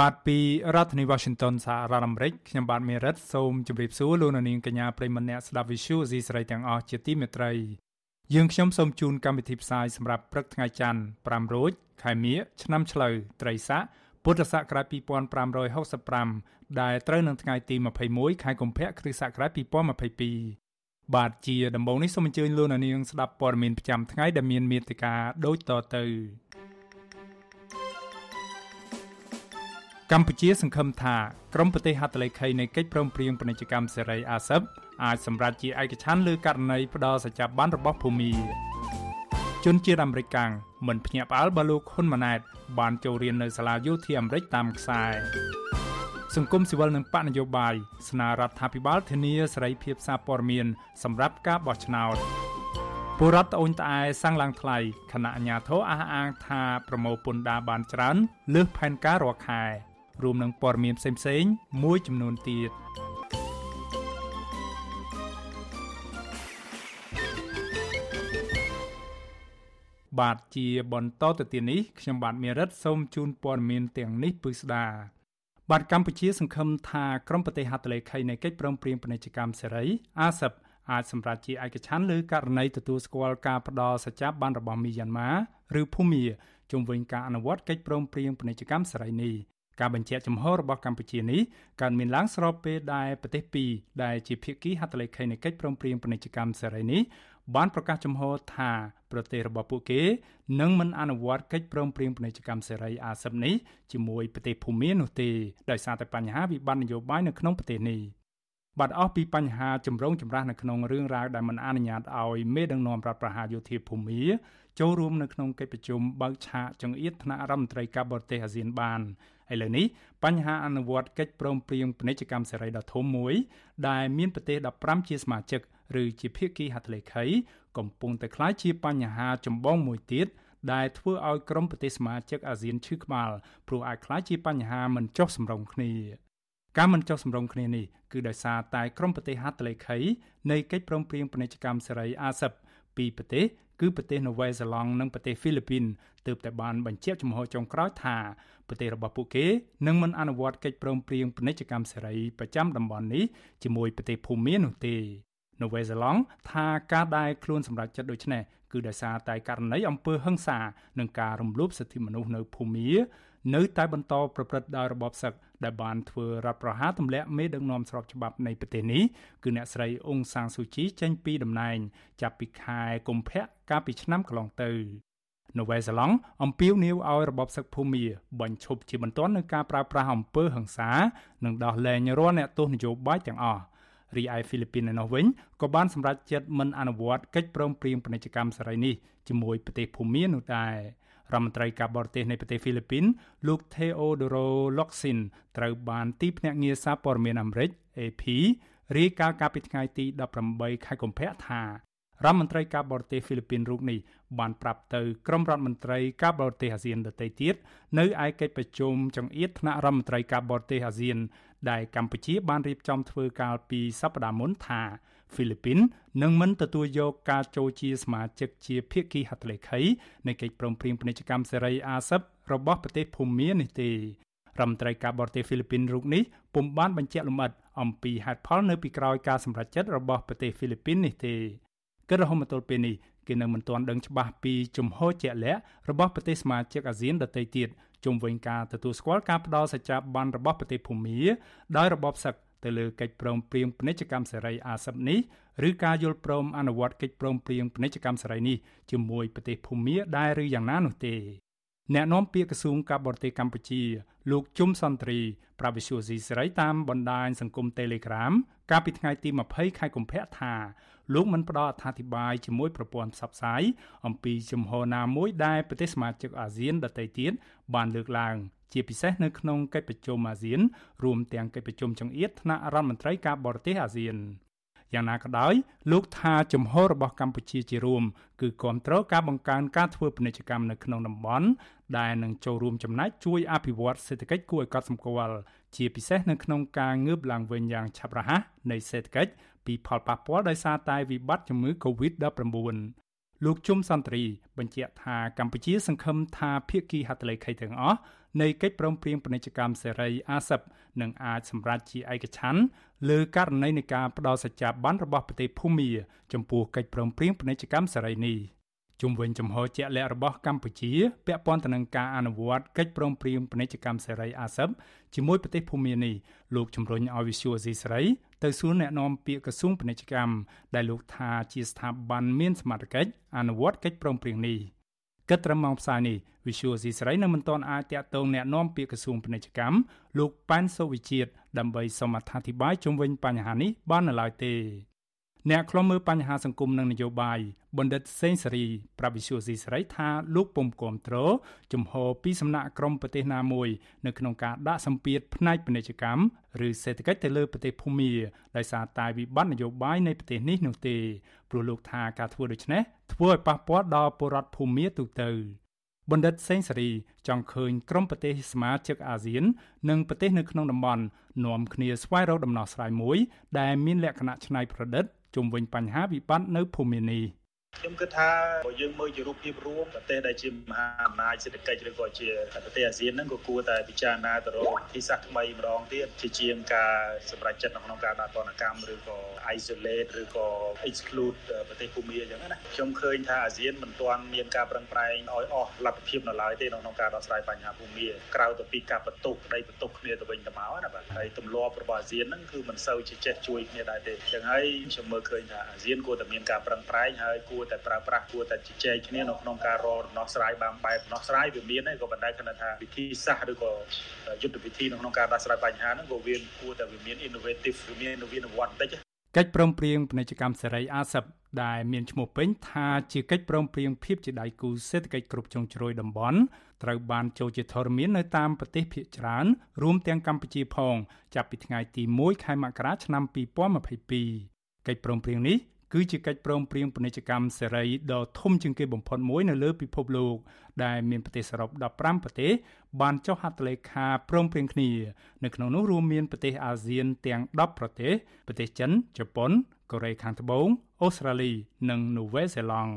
បាទពីរដ្ឋធានី Washington សហរដ្ឋអាមេរិកខ្ញុំបាទមេរិតសូមជម្រាបសួរលោកអ្នកនាងកញ្ញាប្រិយមិត្តអ្នកស្ដាប់ Vithu Azisari ទាំងអស់ជាទីមេត្រីយើងខ្ញុំសូមជូនកម្មវិធីផ្សាយសម្រាប់ព្រឹកថ្ងៃច័ន្ទ5រោចខែមិញឆ្នាំឆ្លូវត្រីស័កពុទ្ធសករាជ2565ដែលត្រូវនឹងថ្ងៃទី21ខែកុម្ភៈគ្រិស្តសករាជ2022បាទជាដំបូងនេះសូមអញ្ជើញលោកអ្នកនាងស្ដាប់ព័ត៌មានប្រចាំថ្ងៃដែលមានមេត្តាដូចតទៅ កម្ពុជាសង្ឃឹមថាក្រមប្រទេសហត្ថលេខីនៃកិច្ចព្រមព្រៀងពាណិជ្ជកម្មសេរីអាស៊ើបអាចសម្រេចជាឯកច្ឆន្ទលើករណីផ្ដោតសច្ចាប័នរបស់ភូមីជនជាតិអាមេរិកកាំងមិនភ្ញាក់ផ្អើលបើលោកហ៊ុនម៉ាណែតបានចូលរៀននៅសាលាយោធាអាមេរិកតាមខ្សែសង្គមស៊ីវិលនិងបកនយោបាយស្នើរដ្ឋាភិបាលធានាសេរីភាពសារព័ត៌មានសម្រាប់ការបោះឆ្នោតពលរដ្ឋត្អូញត្អែសាំងឡើងថ្លៃគណៈអាជ្ញាធរអះអាងថាប្រមូលពន្ធដារបានច្រើនលើសផែនការរាល់ខែ រួមនឹងព័ត៌មានផ្សេងៗមួយចំនួនទៀតបាទជាបន្តទៅទៀតនេះខ្ញុំបាទមេរិតសូមជូនព័ត៌មានទាំងនេះពិស្ដាបាទកម្ពុជាសង្ឃឹមថាក្រមប្រទេសហត្ថលេខីនៃកិច្ចព្រមព្រៀងពាណិជ្ជកម្មសេរីអាស៊ើបអាចសម្រេចជាឯកច្ឆន្ទលើករណីទទួលស្គាល់ការផ្ដល់សច្ចាប័នរបស់មីយ៉ាន់ម៉ាឬភូមាជុំវិញការអនុវត្តកិច្ចព្រមព្រៀងពាណិជ្ជកម្មសេរីនេះ ការបញ្ជាក់ចំហរបស់កម្ពុជានេះកើតមានឡើងស្របពេលដែលប្រទេសពីរដែលជាភាគីហត្ថលេខីនៃកិច្ចព្រមព្រៀងពាណិជ្ជកម្មសេរីនេះបានប្រកាសចំហថាប្រទេសរបស់ពួកគេនឹងមិនអនុវត្តកិច្ចព្រមព្រៀងពាណិជ្ជកម្មសេរីអាស៊ាននេះជាមួយប្រទេសភូមានោះទេដោយសារតែបញ្ហាវិបត្តិនយោបាយនៅក្នុងប្រទេសនេះបាត់អស់ពីបញ្ហាចម្រូងចម្រាសនៅក្នុងរឿងរ៉ាវដែលមិនអនុញ្ញាតឲ្យមេដឹកនាំរដ្ឋប្រហារយោធាភូមាចូលរួមនៅក្នុងកិច្ចប្រជុំបើកឆាកចង្អៀតថ្នាក់រដ្ឋមន្ត្រីការបរទេសអាស៊ានបាន ឥឡូវនេះបញ្ហាអនុវត្តកិច្ចព្រមព្រៀងពាណិជ្ជកម្មសេរីដ៏ធំមួយដែលមានប្រទេស15ជាសមាជិកឬជាភាគីហត្ថលេខីកំពុងតែក្លាយជាបញ្ហាចម្បងមួយទៀតដែលធ្វើឲ្យក្រុមប្រទេសសមាជិកអាស៊ានឈឺក្បាលព្រោះអាចក្លាយជាបញ្ហាមិនចុះសម្រុងគ្នាការមិនចុះសម្រុងគ្នានេះគឺដោយសារតែក្រុមប្រទេសហត្ថលេខីនៃកិច្ចព្រមព្រៀងពាណិជ្ជកម្មសេរីអាស៊ិបពីប្រទេស គឺប្រទេសនូវែលសេឡង់និងប្រទេសហ្វីលីពីនទើបតែបានបញ្ជាក់ចំហចុងក្រោយថាប្រទេសរបស់ពួកគេនឹងមិនអនុវត្តកិច្ចព្រមព្រៀងពាណិជ្ជកម្មសេរីប្រចាំតំបន់នេះជាមួយប្រទេសភូមានោះទេនូវែលសេឡង់ថាការដែលខ្លួនសម្រេចចិត្តដូចនេះគឺដោយសារតែករណីអំពើហិង្សានិងការរំលោភសិទ្ធិមនុស្សនៅភូមានៅតែបន្តប្រព្រឹត្តដោយរបបសឹក ដែលបានធ្វើរដ្ឋប្រហារទម្លាក់មេដឹកនាំស្របច្បាប់នៃប្រទេសនេះគឺអ្នកស្រីអ៊ុងសាងស៊ូជីចេញពីតំណែងចាប់ពីខែកុម្ភៈកាលពីឆ្នាំកន្លងទៅនូវែលសេឡង់អំពាវនាវឲ្យរបបសឹកភូមាបញ្ឈប់ជាបន្ទាន់នឹងការប្រើប្រាស់អំពើហិង្សានិងដោះលែងរាល់អ្នកទោសនយោបាយទាំងអស់រីឯហ្វីលីពីនឯណោះវិញក៏បានសម្រេចចិត្តមិនអនុវត្តកិច្ចព្រមព្រៀងពាណិជ្ជកម្មសេរីនេះជាមួយប្រទេសភូមានោះដែរ រដ្ឋមន្ត្រីការបរទេសនៃប្រទេសហ្វីលីពីនលោក Theodoro Locsin ត្រូវបានទីភ្នាក់ងារសារព័ត៌មានអាមេរិក AP រាយការណ៍កាលពីថ្ងៃទី18ខែកុម្ភៈថារដ្ឋមន្ត្រីការបរទេសហ្វីលីពីនរូបនេះបានប្រាប់ទៅក្រុមរដ្ឋមន្ត្រីការបរទេសអាស៊ានដទៃទៀតនៅឯកិច្ចប្រជុំចង្អៀតថ្នាក់រដ្ឋមន្ត្រីការបរទេសអាស៊ាន ដែលកម្ពុជាបានរៀបចំធ្វើកាលពីសប្តាហ៍មុនថា ហ្វីលីពីននឹងមិនទទួលយកការចូលជាសមាជិកជាភាគីហត្ថលេខីនៃកិច្ចព្រមព្រៀងពាណិជ្ជកម្មសេរីអាស៊ិបរបស់ប្រទេសភូមានេះទេរដ្ឋមន្ត្រីការបរទេសហ្វីលីពីនរូបនេះពុំបានបញ្ជាក់លម្អិតអំពីហេតុផលនៅពីក្រោយការសម្រេចចិត្តរបស់ប្រទេសហ្វីលីពីននេះទេគិតរហូតមកទល់ពេលនេះគេនៅមិនទាន់ដឹងច្បាស់ពីជំហរជាក់លាក់របស់ប្រទេសសមាជិកអាស៊ានដទៃទៀតជុំវិញការទទួលស្គាល់ការផ្ដល់សច្ចាប័នរបស់ប្រទេសភូមាដោយរបបសឹក ទៅលើកិច្ចព្រមព្រៀងពាណិជ្ជកម្មសេរីអាស៊ាននេះឬការយល់ព្រមអនុវត្តកិច្ចព្រមព្រៀងពាណិជ្ជកម្មសេរីនេះជាមួយប្រទេសភូមាដែរឬយ៉ាងណានោះទេអ្នកនាំពាក្យក្រសួងការបរទេសកម្ពុជា លោកជុំសន្ទ្រីប្រាវិសុយស៊ីសេរីតាមបណ្ដាញសង្គម Telegram កាលពីថ្ងៃទី20ខែកុម្ភៈថាលោកមិនផ្ដល់អត្ថាធិប្បាយជាមួយប្រព័ន្ធផ្សព្វផ្សាយអំពីជំហរណាមួយដែលប្រទេសសមាជិកអាស៊ានដទៃទៀតបានលើកឡើង ជាពិសេសនៅក្នុងកិច្ចប្រជុំអាស៊ានរួមទាំងកិច្ចប្រជុំចង្អៀតថ្នាក់រដ្ឋមន្ត្រីការបរទេសអាស៊ានយ៉ាងណាក៏ដោយលោកថាជំហររបស់កម្ពុជាជារួមគឺគ្រប់គ្រងការបង្កើនការធ្វើពាណិជ្ជកម្មនៅក្នុងតំបន់ដែលនឹងចូលរួមចំណែកជួយអភិវឌ្ឍសេដ្ឋកិច្ចគួរឲ្យកត់សម្គាល់ជាពិសេសនៅក្នុងការងើបឡើងវិញយ៉ាងឆាប់រហ័សនៃសេដ្ឋកិច្ចពីផលប៉ះពាល់ដោយសារតែវិបត្តិជំងឺ Covid-19 លោកជុំសន្ទ្រីបញ្ជាក់ថាកម្ពុជាសង្ឃឹមថាភាគីហត្ថលេខីទាំងអស់ នៃកិច្ចព្រមព្រៀងពាណិជ្ជកម្មសេរីអាស៊ាននឹងអាចសម្រេចជាឯកច្ឆន្ទលើករណីនៃការផ្ដល់សច្ចាប័នរបស់ប្រទេសភូមា ចំពោះកិច្ចព្រមព្រៀងពាណិជ្ជកម្មសេរីនេះជុំវិញចំហជាក់លាក់របស់កម្ពុជាពាក់ព័ន្ធទៅនឹងការអនុវត្តកិច្ចព្រមព្រៀងពាណិជ្ជកម្មសេរីអាស៊ានជាមួយប្រទេសភូមានេះលោកជំរុញឲ្យវិសុយអេស៊ីស្រីទៅសួរអ្នកនាំពាក្យក្រសួងពាណិជ្ជកម្មដែលលោកថាជាស្ថាប័នមានសមត្ថកិច្ចអនុវត្តកិច្ចព្រមព្រៀងនេះ គិតត្រឹមម៉ោងផ្សាយនេះ Visual C ស្រីនៅមិនទាន់អាចតាក់ទងแนะនាំពាក្យក្រសួងពាណិជ្ជកម្មលោកប៉ែនសុវិជាតិដើម្បីសូមអត្ថាធិប្បាយជុំវិញបញ្ហានេះបាននៅឡើយទេ អ្នកខ្លំមើលបញ្ហាសង្គមនិងនយោបាយបណ្ឌិតសេងសេរីប្រាប់វិសុយស៊ីសេរីថាលោកពុំគ្រប់គ្រងជំហរពីសំណាក់ក្រមប្រទេសណាមួយនៅក្នុងការដាក់សម្ពាធផ្នែកពាណិជ្ជកម្មឬសេដ្ឋកិច្ចទៅលើប្រទេសភូមាដោយសារតែវិបត្តិនយោបាយនៃប្រទេសនេះនោះទេព្រោះលោកថាការធ្វើដូច្នេះធ្វើឲ្យប៉ះពាល់ដល់ពលរដ្ឋភូមាទូទៅបណ្ឌិតសេងសេរីចង់ឃើញក្រុមប្រទេសសមាជិកអាស៊ាន និងប្រទេសនៅក្នុងតំបន់នាំគ្នាស្វែងរកដំណោះស្រាយមួយដែលមានលក្ខណៈច្នៃប្រឌិត ជុំវិញបញ្ហាវិបត្តិនៅភូមិនេះ។ ខ្ញុំគិតថាបើយើងមើលជារូបភាពរួមប្រទេសដែលជាមហាអំណាចសេដ្ឋកិច្ចឬក៏ជាប្រទេសអាស៊ានហ្នឹងក៏គួរតែពិចារណាទៅរកវិធីសាស្ត្រថ្មីម្ដងទៀតជាជាងការសម្រេចចិត្តក្នុងការដាក់ទណ្ឌកម្មឬក៏ isolate ឬក៏ exclude ប្រទេសភូមាអញ្ចឹងណាខ្ញុំឃើញថាអាស៊ានមិនទាន់មានការប្រឹងប្រែងឲ្យអស់លទ្ធភាពនៅឡើយទេក្នុងការដោះស្រាយបញ្ហាភូមាក្រៅទៅពីការបន្ទុកក្តីបន្ទុកគ្នាទៅវិញទៅមកណាបាទហើយទម្លាប់របស់អាស៊ានហ្នឹងគឺមិនសូវជាចេះជួយគ្នាដែរទេអញ្ចឹងហើយខ្ញុំមើលឃើញថាអាស៊ានគួរតែមានការប្រឹងប្រែងហើយគួរតែប្រើប្រាស់គួរតែជជែកគ្នានៅក្នុងការរកដំណោះស្រាយបានបែបដំណោះស្រាយវាមានហើយក៏ប៉ុន្តែគណៈថាវិធីសាស្ត្រឬក៏យុទ្ធវិធីនៅក្នុងការដោះស្រាយបញ្ហាហ្នឹងក៏វាគួរតែវាមាន innovative វាមាននវានុវត្តន៍បន្តិចកិច្ចព្រមព្រៀងពាណិជ្ជកម្មសេរីអាស៊ានដែលមានឈ្មោះពេញថាជាកិច្ចព្រមព្រៀងភាពជាដៃគូសេដ្ឋកិច្ចគ្រប់ជ្រុងជ្រោយតំបន់ត្រូវបានចូលជាធរមាននៅតាមប្រទេសភាគច្រើនរួមទាំងកម្ពុជាផង ចាប់ពីថ្ងៃទី1ខែមករាឆ្នាំ2022កិច្ចព្រមព្រៀងនេះ គឺជាកិច្ចព្រមព្រៀងពាណិជ្ជកម្មសេរីដ៏ធំជាងគេបំផុតមួយនៅលើពិភពលោកដែលមានប្រទេសសរុប15ប្រទេសបានចុះហត្ថលេខាព្រមព្រៀងគ្នា នៅក្នុងនោះរួមមានប្រទេសអាស៊ានទាំង10ប្រទេសប្រទេសចិនជប៉ុនកូរ៉េខាងត្បូងអូស្ត្រាលី និងនូវែលសេឡង់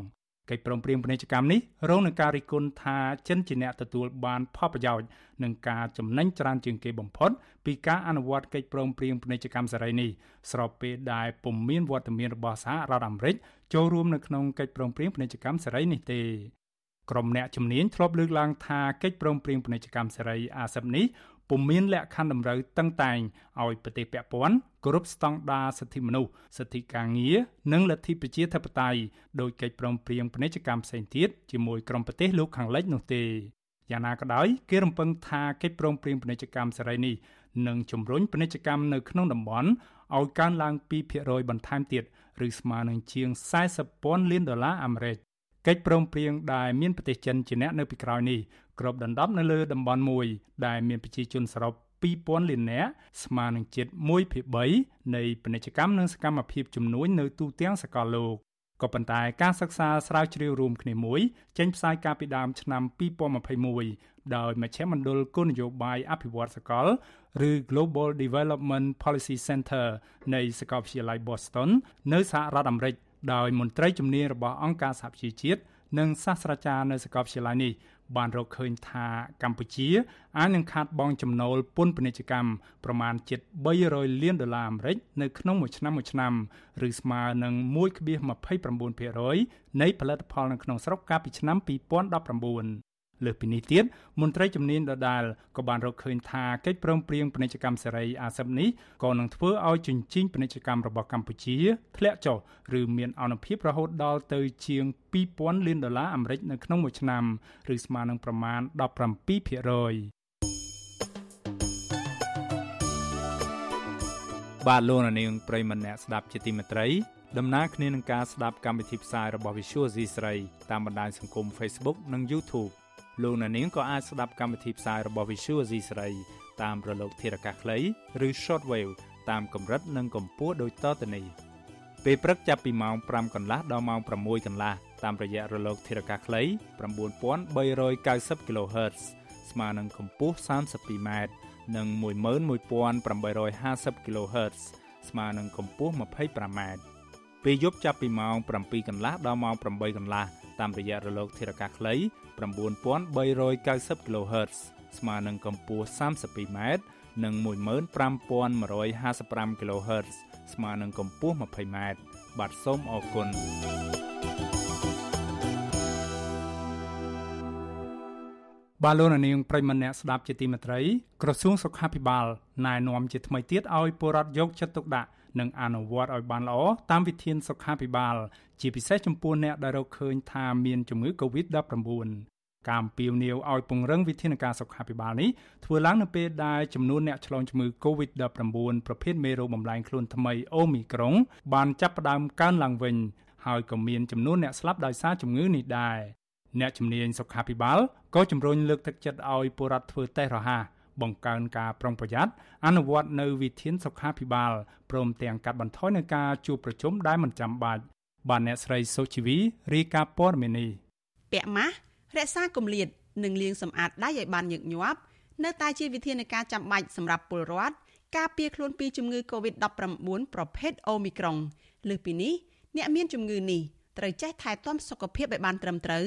កិច្ចព្រមព្រៀងពាណិជ្ជកម្មនេះរងនឹងការរិះគន់ថាចិនជាអ្នកទទួលបានផលប្រយោជន៍និងការចំណេញច្រើនជាងគេបំផុតពីការអនុវត្តកិច្ចព្រមព្រៀងពាណិជ្ជកម្មសេរីនេះស្របពេលដែលពុំមានវត្តមានរបស់សហរដ្ឋអាមេរិកចូលរួមនៅក្នុងកិច្ចព្រមព្រៀងពាណិជ្ជកម្មសេរីនេះទេក្រុមអ្នកជំនាញធ្លាប់លើកឡើងថាកិច្ចព្រមព្រៀងពាណិជ្ជកម្មសេរីអាស៊ាននេះ ពុំមានលក្ខខណ្ឌតម្រូវតឹងតែងឲ្យប្រទេសពាក់ព័ន្ធគោរពស្តង់ដារសិទ្ធិមនុស្សសិទ្ធិការងារនិងលទ្ធិប្រជាធិបតេយ្យដោយកិច្ចព្រមព្រៀងពាណិជ្ជកម្មផ្សេងទៀតជាមួយក្រុមប្រទេសលោកខាងលិចនោះទេយ៉ាងណាក៏ដោយគេរំពឹងថាកិច្ចព្រមព្រៀងពាណិជ្ជកម្មសេរីនេះនឹងជំរុញពាណិជ្ជកម្មនៅក្នុងតំបន់ឲ្យកើនឡើង2%បន្ថែមទៀតឬស្មើនឹងជាង40,000លានដុល្លារអាមេរិកកិច្ចព្រមព្រៀងដែលមានប្រទេសចិនជាអ្នកនៅពីក្រោយនេះ គ្របដណ្ដប់នៅលើតំបន់មួយ ដែលមានប្រជាជនសរុប2000លាននាក់ស្មើនឹងជិត1/3នៃពាណិជ្ជកម្មនិងសកម្មភាពជំនួញនៅទូទាំងសកលលោកក៏ប៉ុន្តែការសិក្សាស្រាវជ្រាវរួមគ្នាមួយចេញផ្សាយកាលពីដើមឆ្នាំ2021ដោយមជ្ឈមណ្ឌលគោលនយោបាយអភិវឌ្ឍសកលឬ Global Development Policy Center នៃសាកលវិទ្យាល័យ Boston នៅសហរដ្ឋអាមេរិកដោយមន្ត្រីជំនាញរបស់អង្គការសហប្រជាជាតិនិងសាស្ត្រាចារ្យនៅសាកលវិទ្យាល័យនេះ បានរកឃើញថាកម្ពុជាអាចនឹងខាតបង់ចំណូលពន្ធពាណិជ្ជកម្មប្រមាណជិត300លានដុល្លារអាមេរិកនៅក្នុងមួយឆ្នាំមួយឆ្នាំឬស្មើនឹង1.29%នៃផលិតផលនៅក្នុងស្រុកកាលពីឆ្នាំ2019 លើសពីនេះទៀតមន្ត្រីជំនាញដដាលក៏បានរកឃើញថាកិច្ចព្រមព្រៀងពាណិជ្ជកម្មសេរីអាស៊ាននេះក៏នឹងធ្វើឲ្យជញ្ជីងពាណិជ្ជកម្មរបស់កម្ពុជាធ្លាក់ចុះឬមានអនុភាពរហូតដល់ទៅជាង2000លានដុល្លារអាមេរិកនៅក្នុងមួយឆ្នាំឬស្មើនឹងប្រមាណ17%បាទលោកនាងប្រិមម្នាក់ស្ដាប់ជាទីមេត្រីដំណើរគ្នានឹងការស្ដាប់កម្មវិធីផ្សាយរបស់ Visual C ស្រីតាមបណ្ដាញសង្គម Facebook និង YouTube លោកនាងក៏អាចស្ដាប់កម្មវិធីផ្សាយរបស់ Visual C ស្រីតាមរលកធារកាសខ្លីឬ Shortwave តាមកម្រិតនិងកម្ពស់ដូចតទៅនេះពេលព្រឹកចាប់ពីម៉ោង5កន្លះដល់ម៉ោង6កន្លះតាមរយៈរលកធារកាសខ្លី9390 kHz ស្មើនឹងកម្ពស់ 32m និង11850 kHz ស្មើនឹងកម្ពស់ 25m ពេលយប់ចាប់ពីម៉ោង7កន្លះដល់ម៉ោង8កន្លះ តាមរយៈរលកធារកាសខ្លី9390 kHz ស្មើនឹងកម្ពស់ 32m និង15155 kHz ស្មើនឹងកម្ពស់ 20m បាទសូមអរគុណបាទលោកនាងប្រិមម្នាក់ស្ដាប់ជាទីមេត្រីក្រសួងសុខាភិបាលណែនាំជាថ្មីទៀតឲ្យពលរដ្ឋយកចិត្តទុកដាក់ និងអនុវត្តឲ្យបានល្អតាមវិធានសុខាភិបាល ជាពិសេសចំពោះអ្នកដែលរកឃើញថាមានជំងឺ Covid-19 ការអំពាវនាវឲ្យពង្រឹងវិធានការសុខាភិបាលនេះធ្វើឡើងនៅពេលដែលចំនួនអ្នកឆ្លងជំងឺ Covid-19 ប្រភេទមេរោគបំលែងខ្លួនថ្មីអូមីក្រុង បានចាប់ផ្ដើមកើនឡើងវិញ ហើយក៏មានចំនួនអ្នកស្លាប់ដោយសារជំងឺនេះដែរអ្នកជំនាញសុខាភិបាលក៏ជំរុញលើកទឹកចិត្តឲ្យពលរដ្ឋធ្វើតេស្តរហ័ស បង្កើនការប្រុងប្រយ័ត្នអនុវត្តនៅវិធានសុខាភិបាលព្រមទាំងកាត់បន្ថយនឹងការជួបប្រជុំដែលមិនចាំបាច់បានអ្នកស្រីសុជីវីរាយការណ៍ព័ត៌មាននេះពាក់ម៉ាស់រក្សាគម្លាតនិងលាងសម្អាតដៃឲ្យបានញឹកញាប់នៅតែជាវិធានការចាំបាច់សម្រាប់ពលរដ្ឋការពារខ្លួនពីជំងឺ Covid-19 ប្រភេទ Omicron លើសពីនេះអ្នកមានជំងឺនេះត្រូវចេះថែទាំសុខភាពឲ្យបានត្រឹមត្រូវ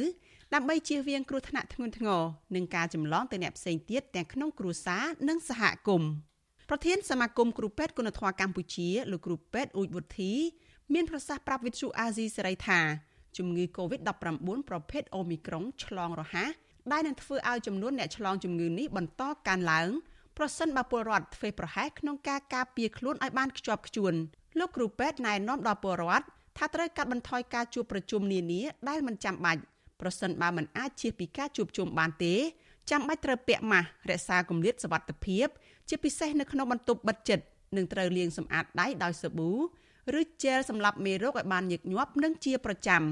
ដើម្បីជៀសវាងគ្រោះថ្នាក់ធ្ងន់ធ្ងរនិងការចម្លងទៅអ្នកផ្សេងទៀតទាំងក្នុងគ្រួសារនិងសហគមន៍ប្រធានសមាគមគ្រូពេទ្យគុណធម៌កម្ពុជាលោកគ្រូពេទ្យអ៊ូចវុធី មានប្រសាសន៍ប្រាប់វិទ្យុអាស៊ីសេរីថាជំងឺ Covid-19 ប្រភេទ Omicron ឆ្លងរហ័សដែលនឹងធ្វើឲ្យចំនួនអ្នកឆ្លងជំងឺនេះបន្តកើនឡើងប្រសិនបើពលរដ្ឋធ្វើប្រហែសក្នុងការការពារខ្លួនឲ្យបានខ្ជាប់ខ្ជួនលោកគ្រូពេទ្យណែនាំដល់ពលរដ្ឋថាត្រូវកាត់បន្ថយការជួបប្រជុំនានាដែលមិនចាំបាច់ ប្រសិនបើមិនអាចជៀសពីការជួបជុំបានទេចាំបាច់ត្រូវពាក់ម៉ាស់រក្សាគម្លាតសុវត្ថិភាព ជាពិសេសនៅក្នុងបន្ទប់បិទជិតនិងត្រូវលាងសម្អាតដៃដោយសាប៊ូឬជែលសម្រាប់មេរោគឲ្យបានញឹកញាប់និងជាប្រចាំ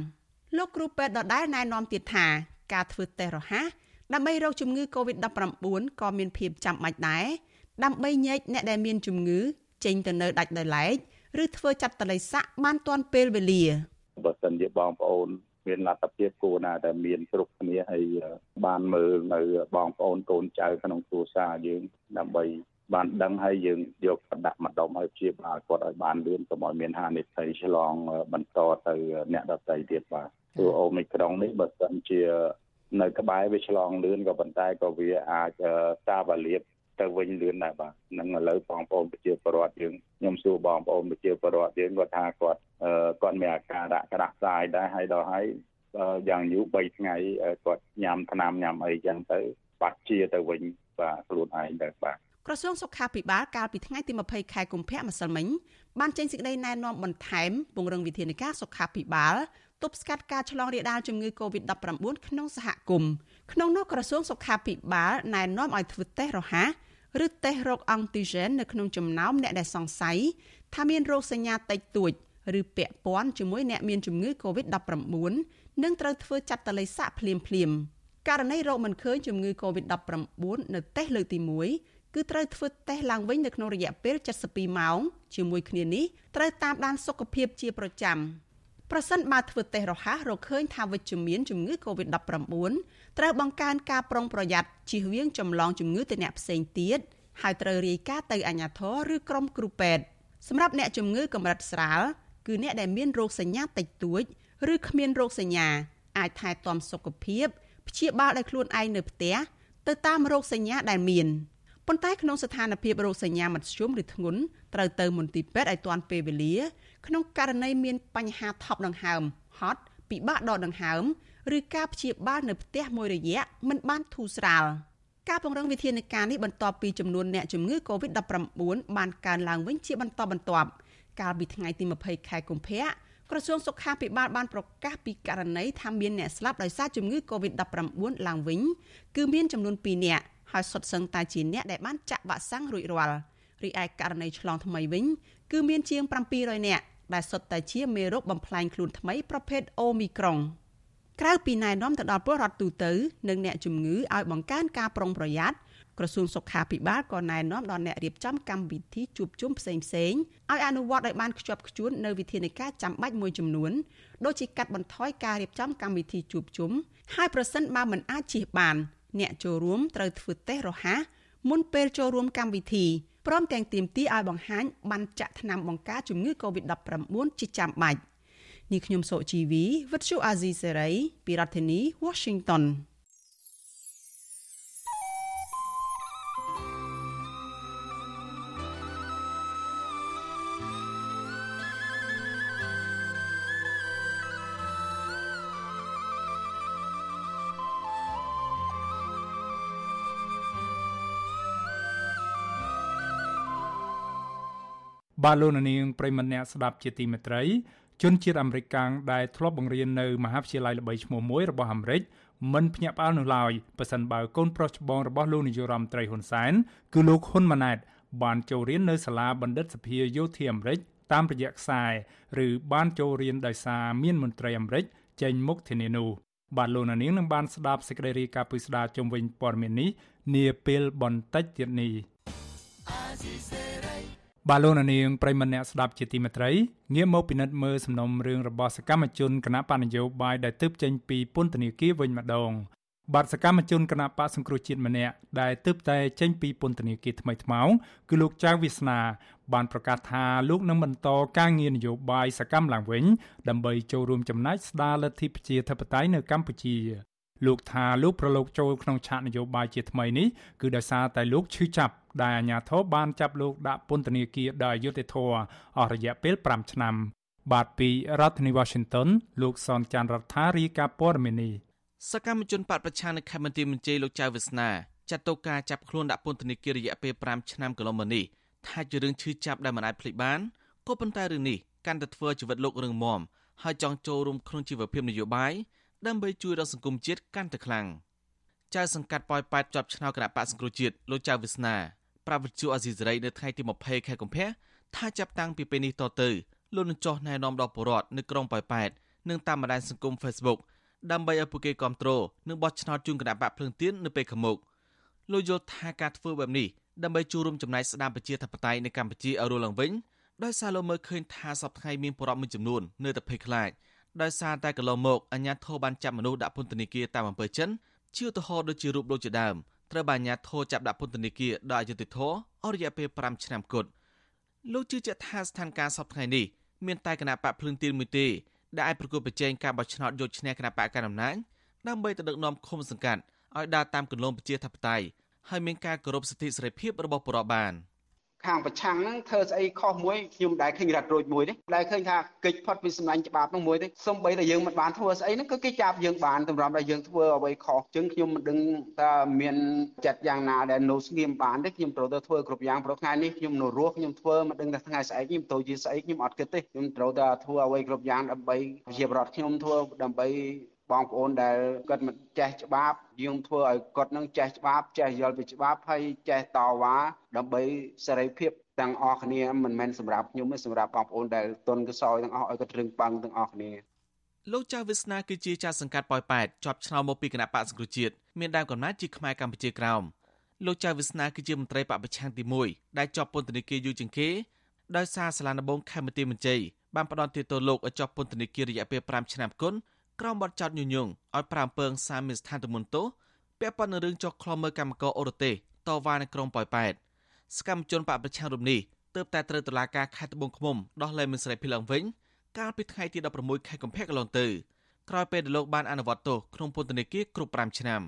លោកគ្រូពេទ្យដដែលណែនាំទៀតថាការធ្វើតេស្តរហ័សដើម្បីរកជំងឺ Covid-19 ក៏មានភាពចាំបាច់ដែរដើម្បីញែកអ្នកដែលមានជំងឺ ចេញទៅនៅដាច់ដោយឡែកឬធ្វើចាត់តល័យស័កបានទាន់ពេលវេលាបើសិនជាបងប្អូន មានលទ្ធភាពគួរណាតែមានគ្រប់គ្នាហើយបានមើលនៅបងប្អូនកូនចៅក្នុងគ្រួសារយើងដើម្បីបានដឹងហើយយើងយកទៅដាក់ម្ដុំឲ្យព្យាបាលគាត់ឲ្យបានលឿនកុំឲ្យមានហានិភ័យឆ្លងបន្តទៅអ្នកដទៃទៀតបាទព្រោះអូមីក្រុងនេះបើសិនជានៅក្បែរវាឆ្លងលឿនក៏ប៉ុន្តែក៏វាអាចតាវលៀប ទៅវិញលឿនដែរបាទនឹងឥឡូវបងប្អូនប្រជាពលរដ្ឋយើងខ្ញុំសួរបងប្អូនប្រជាពលរដ្ឋយើងគាត់ថាគាត់គាត់មានអាការៈក្តាស់ស្រាយដែរហើយដល់ហើយយ៉ាងយូរ3ថ្ងៃគាត់ញ៉ាំថ្នាំញ៉ាំអីចឹងទៅបាត់ជាទៅវិញបាទខ្លួនឯងទៅបាទក្រសួងសុខាភិបាលកាលពីថ្ងៃទី20ខែកុម្ភៈម្សិលមិញបានចេញសេចក្តីណែនាំបន្ថែមពង្រឹងវិធានការសុខាភិបាលទប់ស្កាត់ការឆ្លងរាលដាលជំងឺ Covid-19 ក្នុងសហគមន៍ក្នុងនោះក្រសួងសុខាភិបាលណែនាំឲ្យធ្វើតេស្តរហ័ស ឬតេស្តរោគអង់ទីហ្សែននៅក្នុងចំណោមអ្នកដែលសង្ស័យថាមានរោគសញ្ញាតិចតួចឬពាក់ព័ន្ធជាមួយអ្នកមានជំងឺ Covid-19 នឹងត្រូវធ្វើចាត់តល័យសាក់ភ្លាមភ្លាមករណីរោគមិនឃើញជំងឺ Covid-19 នៅតេស្តលើកទី1គឺត្រូវធ្វើតេស្តឡើងវិញនៅក្នុងរយៈពេល72ម៉ោងជាមួយគ្នានេះត្រូវតាមដានសុខភាពជាប្រចាំប្រសិនបើធ្វើតេស្តរហ័សរកឃើញថាវិជ្ជមានជំងឺ Covid-19 ត្រូវបង្កើនការប្រុងប្រយ័ត្នជៀសវាងចម្លងជំងឺទៅអ្នកផ្សេងទៀតហើយត្រូវរាយការណ៍ទៅអាជ្ញាធរឬក្រុមគ្រូពេទ្យសម្រាប់អ្នកជំងឺកម្រិតស្រាលគឺអ្នកដែលមានរោគសញ្ញាតិចតួច ឬគ្មានរោគសញ្ញាអាចថែទាំសុខភាពព្យាបាលដោយខ្លួនឯងនៅផ្ទះទៅតាមរោគសញ្ញាដែលមានប៉ុន្តែក្នុងស្ថានភាពរោគសញ្ញាមធ្យមឬធ្ងន់ត្រូវទៅមន្ទីរពេទ្យឲ្យទាន់ពេលវេលា ក្នុងករណីមានបញ្ហាថប់ដង្ហើមហត់ពិបាកដកដង្ហើម ឬការព្យាបាលនៅផ្ទះមួយរយៈមិនបានធូរស្រាលការពង្រឹងវិធានការនេះបន្ទាប់ពីចំនួនអ្នកជំងឺ Covid-19 បានកើនឡើងវិញជាបន្តបន្ទាប់កាលពីថ្ងៃទី20ខែកុម្ភៈក្រសួងសុខាភិបាលបានប្រកាសពីករណីថាមានអ្នកស្លាប់ដោយសារជំងឺ Covid-19 ឡើងវិញគឺមានចំនួន2អ្នកហើយសុទ្ធសឹងតែជាអ្នកដែលបានចាក់វ៉ាក់សាំងរួចរាល់រីឯករណីឆ្លងថ្មីវិញគឺមានជាង700នាក់ដែលសុទ្ធតែជាមេរោគបំផ្លាញខ្លួនថ្មីប្រភេទអូមីក្រុង ក្រៅពីណែនាំទៅដល់ពលរដ្ឋទូទៅនិងអ្នកជំងឺឲ្យបង្កើនការប្រុងប្រយ័ត្នក្រសួងសុខាភិបាលក៏ណែនាំដល់អ្នករៀបចំកម្មវិធីជួបជុំផ្សេងផ្សេងឲ្យអនុវត្តឲ្យបានខ្ជាប់ខ្ជួននៅវិធានការចាំបាច់មួយចំនួនដូចជាកាត់បន្ថយការរៀបចំកម្មវិធីជួបជុំហើយប្រសិនបើមិនអាចជៀសបាន អ្នកចូលរួមត្រូវធ្វើតេស្តរហ័សមុនពេលចូលរួមកម្មវិធីព្រមទាំងទាមទារឲ្យបង្ហាញបានចាក់ថ្នាំបង្ការជំងឺ Covid-19 ជាចាំបាច់ នេះខ្ញុំសុជីវីវិទ្យុអាស៊ីសេរីពីរដ្ឋធានី Washington បាទលោកនាងប្រិមម្នាក់ស្ដាប់ជាទីមេត្រី ជនជាតិអាមេរិកកាំងដែលធ្លាប់បង្រៀននៅមហាវិទ្យាល័យល្បីឈ្មោះមួយរបស់អាមេរិកមិនភ្ញាក់ផ្អើលនោះឡើយប៉ះសិនបើកូនប្រុសច្បងរបស់លោកនាយរដ្ឋមន្ត្រីហ៊ុនសែនគឺលោកហ៊ុនម៉ាណែតបានចូលរៀននៅសាលាបណ្ឌិតសភាយោធាអាមេរិកតាមរយៈខ្សែឬបានចូលរៀនដោយសារមានមន្ត្រីអាមេរិកចេញមុខធានានោះបាទលោកនាងនឹងបានស្ដាប់សេចក្តីរាយការណ៍ពីស្ដារជំវិញព័ត៌មាននេះនាពេលបន្តិចទៀតនេះ បាទលោកនាងប្រិមម្នាក់ស្ដាប់ជាទីមេត្រីងាកមកពិនិត្យមើលសំណុំរឿងរបស់សកម្មជនគណៈបញ្ញោបាយដែលទើបចេញពីពន្ធនាគារវិញម្ដងបាទសកម្មជនគណៈបកសង្គ្រោះជាតិម្នាក់ដែលទើបតែចេញពីពន្ធនាគារថ្មីថ្មោងគឺលោកចៅវាសនា បានប្រកាសថាលោកនឹងបន្តការងារនយោបាយសកម្មឡើងវិញ ដើម្បីចូលរួមចំណែកស្ដារលទ្ធិប្រជាធិបតេយ្យនៅកម្ពុជាលោកថាលោកប្រឡូកចូលក្នុងឆាកនយោបាយជាថ្មីនេះគឺដោយសារតែលោកឈឺចាប់ ដែលអាជ្ញាធរបានចាប់លោកដាក់ពន្ធនាគារដោយយុត្តិធម៌អស់រយៈពេល5ឆ្នាំ បាទពីរដ្ឋធានី Washington លោកសនចាន់រដ្ឋារីកាព័រមេនីសកម្មជនបកប្រឆាំងនៅខេមរៈមន្ទីរលោកចៅវាសនាចាត់តុការចាប់ខ្លួនដាក់ពន្ធនាគាររយៈពេល5ឆ្នាំកន្លងមកនេះថាជារឿងឈឺចាប់ដែលមិនអាចភ្លេចបានក៏ប៉ុន្តែរឿងនេះកាន់តែធ្វើជីវិតលោករឹងមាំហើយចង់ចូលរួមក្នុងជីវភាពនយោបាយដើម្បីជួយដល់សង្គមជាតិកាន់តែខ្លាំងចៅសង្កាត់ប៉ោយប៉ែតជាប់ឆ្នោតគណៈបកសង្គ្រោះជាតិលោកចៅវិស្នា ប្រាវិទ្យាអាស៊ីសេរីនៅថ្ងៃទី20ខែកុម្ភៈថាចាប់តាំងពីពេលនេះតទៅលោកនឹងចោះណែនាំដល់ប្រជាពលរដ្ឋនៅក្រុងប៉ោយប៉ែតនិងតាមបណ្ដាញសង្គម Facebook ដើម្បីឲ្យពួកគេគ្រប់គ្រងនិងបោះឆ្នោតជូនគណៈបកភ្លើងទៀននៅពេលខាងមុខលោកយល់ថាការធ្វើបែបនេះដើម្បីចូលរួមចំណែកស្ដារប្រជាធិបតេយ្យនៅកម្ពុជាឲ្យរស់ឡើងវិញដោយសារលោកមើលឃើញថាសពថ្ងៃមានប្រជាពលរដ្ឋមួយចំនួននៅតែភ័យខ្លាចដោយសារតែកន្លងមកអាជ្ញាធរបានចាប់មនុស្សដាក់ពន្ធនាគារតាមអំពើចិនជាឧទាហរណ៍ដូចជារូបលោកជាដើម ត្រូវបានអាជ្ញាធរចាប់ដាក់ពន្ធនាគារដោយអយុត្តិធម៌អស់រយៈពេល5ឆ្នាំគត់លោកជឿជាក់ថាស្ថានភាពសពថ្ងៃនេះមានតែគណៈបកភ្លឹងទៀនមួយទេដែលអាចប្រកួតប្រជែងការបោះឆ្នោតយកឈ្នះគណៈបកកណ្ដាលអំណាចដើម្បីទៅដឹកនាំឃុំសង្កាត់ឲ្យដើរតាមគន្លងប្រជាធិបតេយ្យហើយមានការគោរពសិទ្ធិសេរីភាពរបស់ប្រជាបាន។ ខាងប្រឆាំងហ្នឹងធ្វើស្អីខុសមួយខ្ញុំដែលឃើញរ៉ាត់រួចមួយទេដែលឃើញថាកិច្ចផុតពីសម្លាញ់ច្បាប់ហ្នឹងមួយទេសំបីតែយើងមិនបានធ្វើស្អីហ្នឹងគឺគេចាប់យើងបានតម្រាំតែយើងធ្វើអ្វីខុសអញ្ចឹងខ្ញុំមិនដឹងថាមានចិត្តយ៉ាងណាដែលនៅស្ងៀមបានទេខ្ញុំត្រូវតែធ្វើគ្រប់យ៉ាងព្រោះថ្ងៃនេះខ្ញុំនៅរស់ខ្ញុំធ្វើមិនដឹងថាថ្ងៃស្អែកខ្ញុំទៅជាស្អីខ្ញុំអត់គិតទេខ្ញុំត្រូវតែធ្វើអ្វីគ្រប់យ៉ាងដើម្បីជាប្រដ្ឋខ្ញុំធ្វើដើម្បី បងប្អូនដែលគាត់មិនចេះច្បាប់យើងធ្វើឲ្យគាត់នឹងចេះច្បាប់ចេះយល់ពីច្បាប់ហើយចេះតវ៉ាដើម្បីសេរីភាពទាំងអស់គ្នាមិនមែនសម្រាប់ខ្ញុំទេសម្រាប់បងប្អូនដែលទុនកសោយទាំងអស់ឲ្យគាត់រឹងប៉ឹងទាំងអស់គ្នាលោកចៅវិស្នាគឺជាចាស់សង្កាត់ប៉ោយប៉ែតជាប់ឆ្នោតមកពីគណៈបកសង្គ្រោះជាតិមានដើមកំណត់ជាខ្មែរកម្ពុជាក្រោមលោកចៅវិស្នាគឺជាមន្ត្រីបពប្រឆាំងទី1ដែលជាប់ពន្ធនាគារយូរជាងគេដោយសារសាលាដំបងខេមរៈមន្ត្រីបានផ្ដន់ទោសលោកឲ្យជាប់ពន្ធនាគាររយៈពេល5ឆ្នាំគុន ក្រោមបទចោទញុយញងឲ្យប្រាំពើងសាមានស្ថានទមុនទោសពាក់ព័ន្ធនឹងរឿងចុះខ្លំមើលកម្មករអូរទេសតវ៉ានៅក្រុងប៉ោយប៉ែតសកម្មជនបកប្រឆាំងរូបនេះទើបតែត្រូវតុលាការខេត្តត្បូងឃ្មុំដោះលែងមិនសេរីភាពឡើងវិញកាលពីថ្ងៃទី16ខែកុម្ភៈកន្លងទៅក្រោយពេលដែលលោកបានអនុវត្តទោសក្នុងពន្ធនាគារគ្រប់5ឆ្នាំ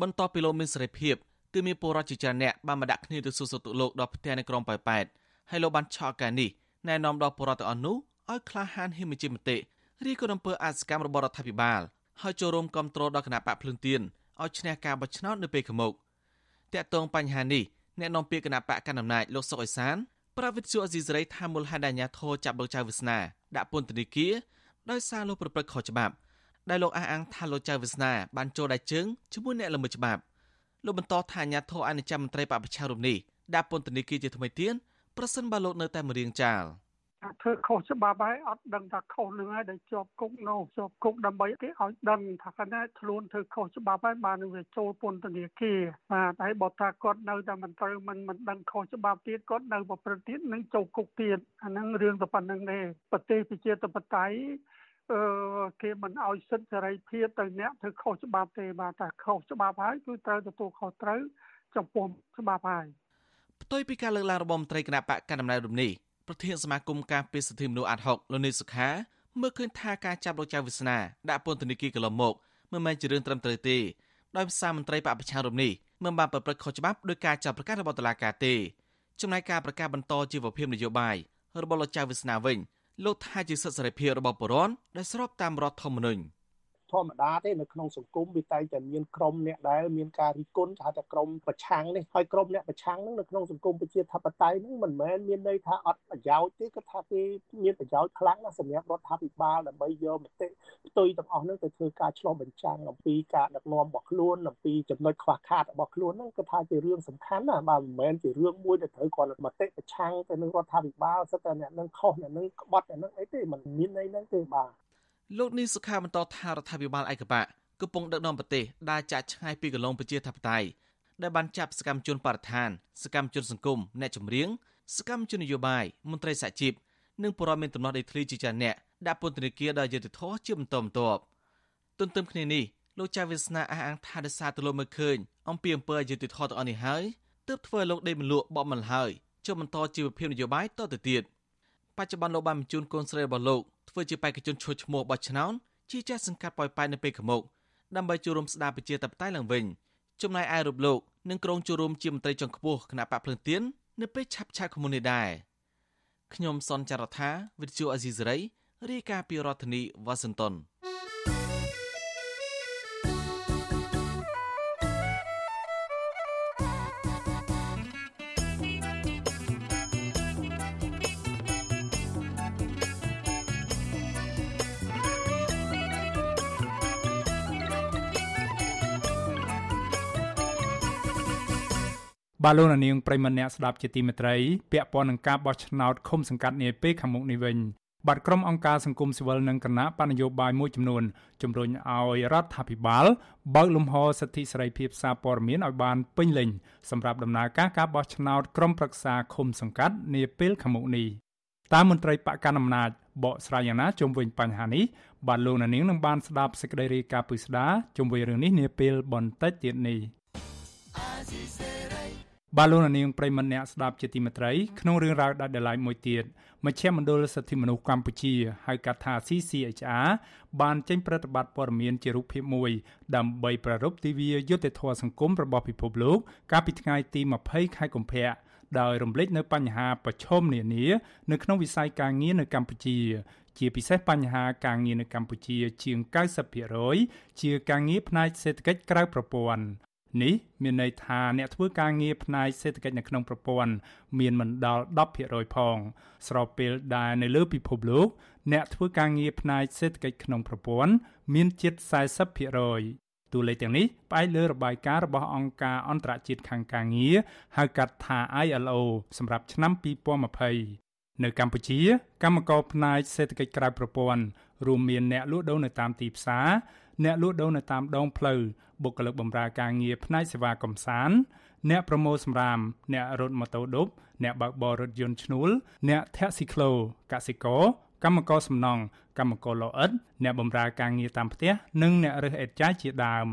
បន្ទាប់ពីលោកមានសេរីភាពគឺមានពលរដ្ឋជាច្រើនអ្នកបានមកដាក់គ្នាទៅសួរសុខទុក្ខលោកដល់ផ្ទះនៅក្រុងប៉ោយប៉ែតហើយលោកបានឆក់ការនេះណែនាំដល់ពលរដ្ឋទាំងអស់នោះឲ្យក្លាហានហ៊ានបញ្ចេញមតិ រីក៏អំពើអសកម្មរបស់រដ្ឋាភិបាលហើយចូលរួមគ្រប់គ្រងដល់គណៈបកភ្លឹងទៀនឲ្យឈ្នះការបោះឆ្នោតនៅពេលខាងមុខតាក់ទងបញ្ហានេះអ្នកនាំពាក្យគណៈបកកណ្ដាលអំណាចលោកសុកអេសានប្រាវិទ្យាអេស៊ីសរ៉ៃថាមូលហេតុដែលអាញាធរចាប់លោកចៅវាសនាដាក់ពន្ធនាគារដោយសារលោកប្រព្រឹត្តខុសច្បាប់ដែលលោកអះអាងថាលោកចៅវាសនាបានចូលដៃជើងជាមួយអ្នកល្មើសច្បាប់លោកបន្តថាអាញាធរអនុចាំមន្ត្រីបពប្រឆាំងរូបនេះដាក់ពន្ធនាគារជាថ្មីទៀតប្រសិនបើលោកនៅតែម្រៀងចាល ធ្វើខុសច្បាប់ហើយអត់ដឹងថាខុសនឹងហើយដែលជាប់គុកនោះជាប់គុកដើម្បីគេឲ្យដឹងថាគាត់ខ្លួនធ្វើខុសច្បាប់ហើយបានវាចូលពន្ធនាគារបាទហើយបើថាគាត់នៅតែមិនត្រូវមិនមិនដឹងខុសច្បាប់ទៀតគាត់នៅប្រព្រឹត្តទៀតនឹងចូលគុកទៀតអាហ្នឹងរឿងតែប៉ុណ្្នឹងទេប្រទេសប្រជាធិបតេយ្យអឺគេមិនឲ្យសិទ្ធិសេរីភាពទៅអ្នកធ្វើខុសច្បាប់ទេបាទតែខុសច្បាប់ហើយគឺត្រូវទទួលខុសត្រូវចំពោះច្បាប់ហើយផ្ទុយពីការលើកឡើងរបស់មន្ត្រីគណៈបកកណ្ដាលអំណាចរំនេះ ប្រធានសមាគមការពារសិទ្ធិមនុស្សអាត់ហុកលោកនីសុខាមើលឃើញថាការចាប់លោកចៅវាសនាដាក់ពន្ធនាគារកន្លងមកមិនមែនជារឿងត្រឹមត្រូវទេដោយសារមន្ត្រីបពប្រឆាំងរំនេះមិនបានប្រព្រឹត្តខុសច្បាប់ដោយការចាប់ប្រកាសរបស់តុលាការទេចំណែកការប្រកាសបន្តជីវភាពនយោបាយរបស់លោកចៅវាសនាវិញលោកថាជាសិទ្ធិសេរីភាពរបស់ប្រជាពលរដ្ឋដែលស្របតាមរដ្ឋធម្មនុញ្ញ ធម្មតាទេនៅក្នុងសង្គមវាតែងតែមានក្រុមអ្នកដែលមានការរិះគន់ហៅថាក្រុមប្រឆាំងនេះហើយក្រុមអ្នកប្រឆាំងហ្នឹងនៅក្នុងសង្គមប្រជាធិបតេយ្យហ្នឹងមិនមែនមានន័យថាអត់ប្រយោជន៍ទេគឺថាគេមានប្រយោជន៍ខ្លាំងណាស់សម្រាប់រដ្ឋាភិបាលដើម្បីយកមតិផ្ទុយទាំងអស់ហ្នឹងទៅធ្វើការឆ្លុះបញ្ចាំងអំពីការដឹកនាំរបស់ខ្លួនអំពីចំណុចខ្វះខាតរបស់ខ្លួនហ្នឹងគឺថាជារឿងសំខាន់ណាបាទមិនមែនជារឿងមួយដែលត្រូវគាត់មតិប្រឆាំងទៅនឹងរដ្ឋាភិបាលសិតតែអ្នកនឹងខុសអ្នកនឹងក្បត់អ្នកនឹងអីទេมันមានន័យហ្នឹងទេបាទ លោកនីសុខាបន្តថារដ្ឋាភិបាលឯកបៈកំពុងដឹកនាំប្រទេសដើរចាក់ឆ្ងាយពីកន្លងប្រជាធិបតេយ្យដែលបានចាប់សកម្មជនបរិស្ថានសកម្មជនសង្គមអ្នកចម្រៀងសកម្មជននយោបាយមន្ត្រីសហជីពនិងពលរដ្ឋមានទំនាស់ដីធ្លីជាច្រើនអ្នកដាក់ពន្ធនាគារដោយយុត្តិធម៌ជាបន្តបន្ទាប់ទន្ទឹមគ្នានេះលោកចៅវាសនាអះអាងថាដោយសារទៅលោកមើលឃើញអំពីអំពើអយុត្តិធម៌ទាំងអស់នេះហើយទើបធ្វើលោកដេកមលក់បបមិនហើយចូលបន្តជីវភាពនយោបាយតទៅទៀតបច្ចុប្បន្នលោកបានបញ្ជូនកូនស្រីរបស់លោក ធ្វើជាបេក្ខជនឈ្មោះឈ្មោះបោះឆ្នោតជាចាស់សង្កាត់ប៉ោយប៉ែននៅពេលខាងមុខដើម្បីចូលរួមស្ដារប្រជាធិបតេយ្យឡើងវិញចំណែកឯរូបលោកនឹងក្រុងចូលរួមជាមន្ត្រីជាន់ខ្ពស់គណៈបកភ្លឹងទៀននៅពេលឆាប់ឆាប់ខមុននេះដែរខ្ញុំសនចាររថាវិទ្យុអេស៊ីសេរីរាយការណ៍ពីរដ្ឋធានីវ៉ាស៊ីនតោន បាទលោកនាងប្រិមនៈស្ដាប់ជាទីមេត្រីពាក់ព័ន្ធនឹងការបោះឆ្នោតឃុំសង្កាត់នាពេលខាងមុខនេះវិញបាទក្រុមអង្គការសង្គមស៊ីវិលនិងគណៈបណ្ឌនយោបាយមួយចំនួនជំរុញឲ្យរដ្ឋាភិបាលបើកលំហសិទ្ធិសេរីភាពសារព័ត៌មានឲ្យបានពេញលេញសម្រាប់ដំណើរការការបោះឆ្នោតក្រុមប្រឹក្សាឃុំសង្កាត់នាពេលខាងមុខនេះតាមមន្ត្រីបកកណ្ដាលអំណាចបកស្រាយយ៉ាងណាជុំវិញបញ្ហានេះបាទលោកនាងនឹងបានស្ដាប់សេចក្តីរាយការណ៍ពិស្ដាជុំវិញរឿងនេះនាពេលបន្តិចទៀតនេះ បាទលោកនាងប្រិមម្នាក់ស្ដាប់ជាទីមេត្រីក្នុងរឿងរ៉ាវដាច់ដライមួយទៀតមជ្ឈមណ្ឌលសិទ្ធិមនុស្សកម្ពុជាហៅកាត់ថា CCHR បានចេញប្រតិបត្តិព័ត៌មានជារូបភាពមួយដើម្បីប្រារព្ធទិវាយុត្តិធម៌សង្គមរបស់ពិភពលោក កាលពីថ្ងៃទី20ខែកុម្ភៈដោយរំលេចនៅបញ្ហាប្រឈមនានានៅក្នុងវិស័យការងារនៅកម្ពុជា ជាពិសេសបញ្ហាការងារនៅកម្ពុជាជាង90%ជាការងារផ្នែកសេដ្ឋកិច្ចក្រៅប្រព័ន្ធ នេះមានន័យថាអ្នកធ្វើការងារផ្នែកសេដ្ឋកិច្ចនៅក្នុងប្រព័ន្ធមានមិនដល់10%ផង ស្របពេលដែលនៅលើពិភពលោក អ្នកធ្វើការងារផ្នែកសេដ្ឋកិច្ចក្នុងប្រព័ន្ធមានជិត40%តួលេខទាំងនេះផ្អែកលើរបាយការណ៍របស់អង្គការអន្តរជាតិខាងការងារហៅកាត់ថា ILO សម្រាប់ឆ្នាំ2020នៅកម្ពុជា កម្មករផ្នែកសេដ្ឋកិច្ចក្រៅប្រព័ន្ធរួមមានអ្នកលក់ដូរនៅតាមទីផ្សារ អ្នកលក់ដូរនៅតាមដងផ្លូវបុគ្គលិកបម្រើការងារផ្នែកសេវាកំសាន្តអ្នកប្រមូលសម្រាម អ្នករត់ម៉ូតូឌុបអ្នកបើកបររថយន្តឈ្នួល អ្នកធាក់ស៊ីក្លូកសិករកម្មករសំណង់កម្មករលោអិតអ្នកបម្រើការងារតាមផ្ទះនិងអ្នករើសអេតចាយជាដើម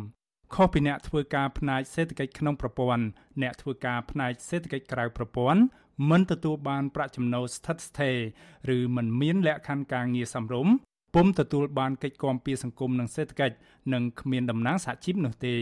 ខុសពីអ្នកធ្វើការផ្នែកសេដ្ឋកិច្ចក្នុងប្រព័ន្ធអ្នកធ្វើការផ្នែកសេដ្ឋកិច្ចក្រៅប្រព័ន្ធមិនទទួលបានប្រាក់ចំណូលស្ថិតស្ថេរឬមិនមានលក្ខខណ្ឌការងារសមរម្យ ពុំទទួលបានកិច្ចគាំពារសង្គមនិងសេដ្ឋកិច្ចនិងគ្មានតំណែងសហជីពនោះទេ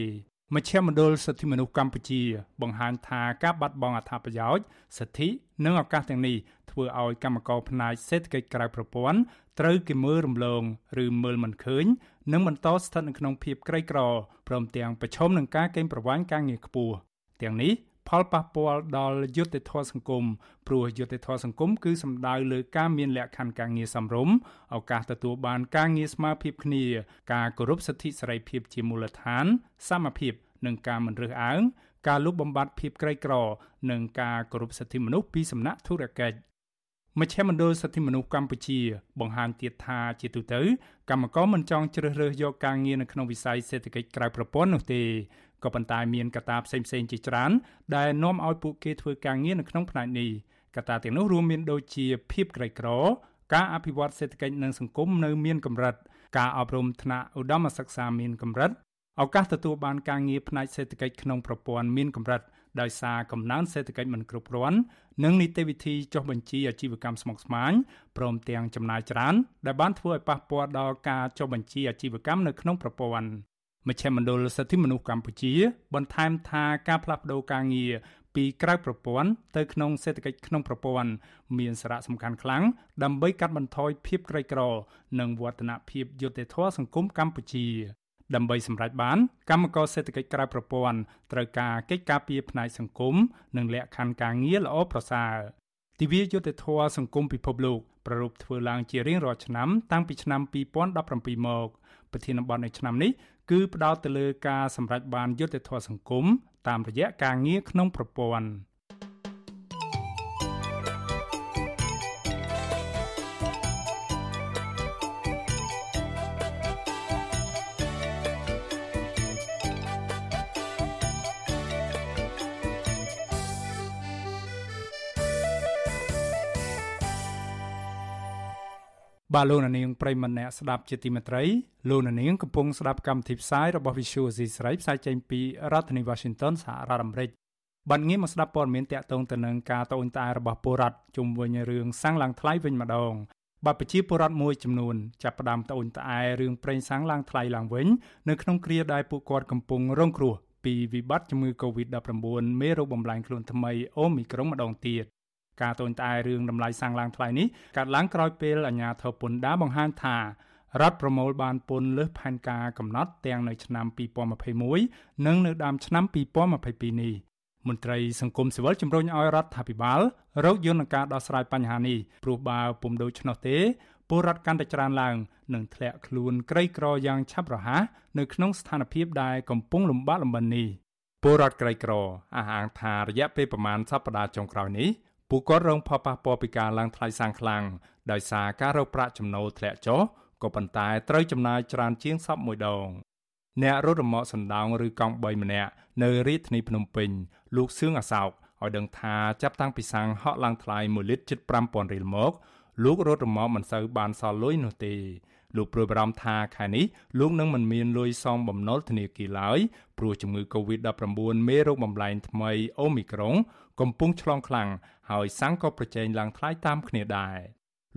មជ្ឈមណ្ឌលសិទ្ធិមនុស្សកម្ពុជា បង្ហាញថាការបាត់បង់អត្ថប្រយោជន៍សិទ្ធិនិងឱកាសទាំងនេះធ្វើឲ្យកម្មករផ្នែកសេដ្ឋកិច្ចក្រៅប្រព័ន្ធត្រូវគេមើលរំលងឬមើលមិនឃើញនិងបន្តស្ថិតនៅក្នុងភាពក្រីក្រព្រមទាំងប្រឈមនឹងការកេងប្រវ័ញ្ចការងារខ្ពស់ទាំងនេះ ផលប៉ះពាល់ដល់យុត្តិធម៌សង្គមព្រោះយុត្តិធម៌សង្គមគឺសំដៅលើការមានលក្ខខណ្ឌការងារសមរម្យឱកាសទទួលបានការងារស្មើភាពគ្នា ការគោរពសិទ្ធិសេរីភាពជាមូលដ្ឋាន សមភាពនិងការមិនរើសអើងការលុបបំបាត់ភាពក្រីក្រ និងការគោរពសិទ្ធិមនុស្សពីសំណាក់ធុរកិច្ចមជ្ឈមណ្ឌលសិទ្ធិមនុស្សកម្ពុជា បង្ហាញទៀតថាជាទូទៅកម្មករមិនចង់ជ្រើសរើសយកការងារនៅក្នុងវិស័យសេដ្ឋកិច្ចក្រៅប្រព័ន្ធនោះទេ ក៏ប៉ុន្តែមានកត្តាផ្សេងៗជាច្រើនដែលនាំឲ្យពួកគេធ្វើការងារនៅក្នុងផ្នែកនេះកត្តាទាំងនោះរួមមានដូចជាភាពក្រីក្រការអភិវឌ្ឍសេដ្ឋកិច្ចនិងសង្គមនៅមានកម្រិតការអប់រំថ្នាក់ឧត្តមសិក្សាមានកម្រិតឱកាសទទួលបានការងារផ្នែកសេដ្ឋកិច្ចក្នុងប្រព័ន្ធមានកម្រិតដោយសារកំណើនសេដ្ឋកិច្ចមិនគ្រប់គ្រាន់និងនីតិវិធីចុះបញ្ជីអាជីវកម្មស្មុគស្មាញព្រមទាំងចំណាយច្រើនដែលបានធ្វើឲ្យប៉ះពាល់ដល់ការចុះបញ្ជីអាជីវកម្មនៅក្នុងប្រព័ន្ធ មជ្ឈមណ្ឌលសិទ្ធិមនុស្សកម្ពុជា បន្ថែមថាការផ្លាស់ប្តូរការងារពីក្រៅប្រព័ន្ធទៅក្នុងសេដ្ឋកិច្ចក្នុងប្រព័ន្ធមានសារៈសំខាន់ខ្លាំងដើម្បីកាត់បន្ថយភាពក្រីក្រ និងវឌ្ឍនភាពយុត្តិធម៌សង្គមកម្ពុជាដើម្បីសម្រេចបានកម្មករសេដ្ឋកិច្ចក្រៅប្រព័ន្ធត្រូវការកិច្ចការពារផ្នែកសង្គមនិងលក្ខខណ្ឌការងារល្អប្រសើរទិវាយុត្តិធម៌សង្គមពិភពលោកប្រារព្ធធ្វើឡើងជារៀងរាល់ឆ្នាំតាំងពីឆ្នាំ2017មកប្រធានបទនៃឆ្នាំនេះ គឺផ្ដោតទៅលើការសម្រេចបានយុត្តិធម៌សង្គមតាមរយៈការងារក្នុងប្រព័ន្ធ បាទលោកនាងប្រិមម្នាក់ស្ដាប់ជាទីមេត្រីលោកនាងកំពុងស្ដាប់កម្មវិធីផ្សាយរបស់ Visual C ស្រីផ្សាយចេញពីរដ្ឋធានី Washington សហរដ្ឋអាមេរិកបានងាកមកស្ដាប់ព័ត៌មានតាក់ទងទៅនឹងការតូនតារបស់ពលរដ្ឋជុំវិញរឿងសាំងឡើងថ្លៃវិញម្ដងបាទប្រជាពលរដ្ឋមួយចំនួនចាប់ផ្ដើមតូនត្អែរឿងប្រេងសាំងឡើងថ្លៃឡើងវិញនៅក្នុងគ្រាដែលពួកគាត់កំពុងរងគ្រោះពីវិបត្តិជំងឺ Covid-19 មេរោគបំលែងខ្លួនថ្មីអូមីក្រុងម្ដងទៀត ការតូនត្អែរឿងតម្លៃសាំងឡើងថ្លៃនេះកាត់ឡើងក្រោយពេលអាជ្ញាធរពន្ធដារបង្ហាញថារដ្ឋប្រមូលបានពន្ធលើសផែនការកំណត់ទាំងនៅឆ្នាំ2021និងនៅដើមឆ្នាំ2022នេះមន្ត្រីសង្គមស៊ីវិលជំរុញឲ្យរដ្ឋាភិបាលរកយន្តការដោះស្រាយបញ្ហានេះព្រោះបើពុំដូច្នោះទេពលរដ្ឋកាន់តែច្រើនឡើងនឹងធ្លាក់ខ្លួនក្រីក្រយ៉ាងឆាប់រហ័សនៅក្នុងស្ថានភាពដែលកំពុងលំបាកលំបិននេះពលរដ្ឋក្រីក្រអះអាងថារយៈពេលប្រមាណសប្តាហ៍ចុងក្រោយនេះ ពួកគាត់រងផលប៉ះពាល់ពីការឡើងថ្លៃសាំងខ្លាំងដោយសារការរកប្រាក់ចំណូលធ្លាក់ចុះក៏ប៉ុន្តែត្រូវចំណាយច្រើនជាងសពមួយដងអ្នករត់រមាក់សណ្ដោងឬកង់3ម្នាក់នៅរាជធានីភ្នំពេញលោកសឿងអាសោកឲ្យដឹងថាចាប់តាំងពីសាំងហក់ឡើងថ្លៃ1លីត្រជិត5000រៀលមកលោករត់រមាក់មិនសូវបានសល់លុយនោះទេលោកព្រួយបារម្ភថាខែនេះលោកនឹងមិនមានលុយសងបំណុលធនាគារឡើយព្រោះជំងឺ Covid-19 មេរោគបំលែងថ្មីអូមីក្រុង កំពុងឆ្លងខ្លាំងហើយសាំងក៏ប្រជែងឡើងថ្លៃតាមគ្នាដែរ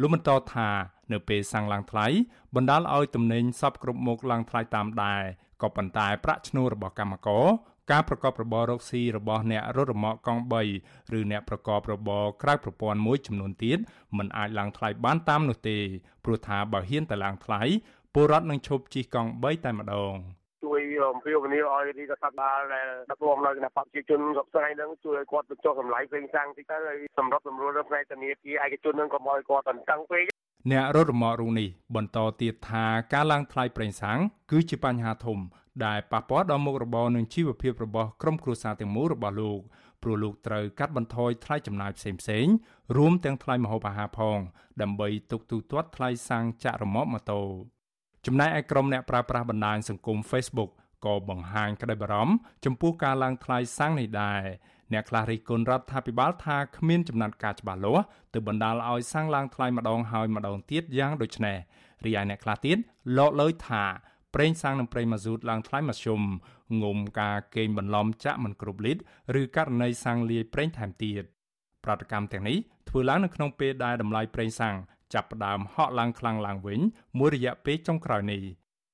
លោកបន្តថានៅពេលសាំងឡើងថ្លៃបណ្ដាលឲ្យទំនិញសពគ្រប់មុខឡើងថ្លៃតាមដែរក៏ប៉ុន្តែប្រាក់ឈ្នួលរបស់កម្មករការប្រកបរបររកស៊ីរបស់អ្នករត់រមាក់កង់3ឬអ្នកប្រកបរបរក្រៅប្រព័ន្ធមួយចំនួនទៀតមិនអាចឡើងថ្លៃបានតាមនោះទេព្រោះថាបើហ៊ានតែឡើងថ្លៃពលរដ្ឋនឹងឈប់ជិះកង់3តែម្ដងជួយ អំពាវនាវឲ្យទីរដ្ឋបាលដែលដឹកនាំនៅគណៈបព្វជិជនគ្រប់ផ្នែកហ្នឹងជួយឲ្យគាត់បញ្ចុះតម្លៃពេញសាំងតិចទៅហើយសម្រាប់សម្រួលនៅផ្នែកធនាគារឯកជនហ្នឹងកុំឲ្យគាត់តន្ទឹងពេកអ្នករត់រមាក់រូនេះបន្តទៀតថាការឡើងថ្លៃប្រេងសាំងគឺជាបញ្ហាធំ ដែលប៉ះពាល់ដល់មុខរបរនិងជីវភាពរបស់ក្រុមគ្រួសារទាំងមូលរបស់លោកព្រោះលោកត្រូវកាត់បន្ថយថ្លៃចំណាយផ្សេងៗរួមទាំងថ្លៃម្ហូបអាហារផង ដើម្បីទុកទូទាត់ថ្លៃសាំងចាក់រមាក់ម៉ូតូចំណែកឯក្រុមអ្នកប្រើប្រាស់បណ្ដាញសង្គម Facebook ក៏បង្ហាញក្តីបារម្ភចំពោះការឡើងថ្លៃសាំងនេះដែរអ្នកខ្លះរិះគន់រដ្ឋាភិបាលថាគ្មានចំណាត់ការច្បាស់លាស់ទើបបណ្ដាលឲ្យសាំងឡើងថ្លៃម្ដងហើយម្ដងទៀតយ៉ាងដូចនេះរីឯអ្នកខ្លះទៀតលោកលើយថាប្រេងសាំងនិងប្រេងម៉ាស៊ូតឡើងថ្លៃមធ្យមងុំការកេងបន្លំចាក់មិនគ្រប់លីត្រឬករណីសាំងលាយប្រេងថែមទៀតប្រតិកម្មទាំងនេះធ្វើឡើងនៅក្នុងពេលដែលតម្លៃប្រេងសាំងចាប់ផ្ដើមហក់ឡើងខ្លាំងឡើងវិញមួយរយៈពេលចុងក្រោយនេះ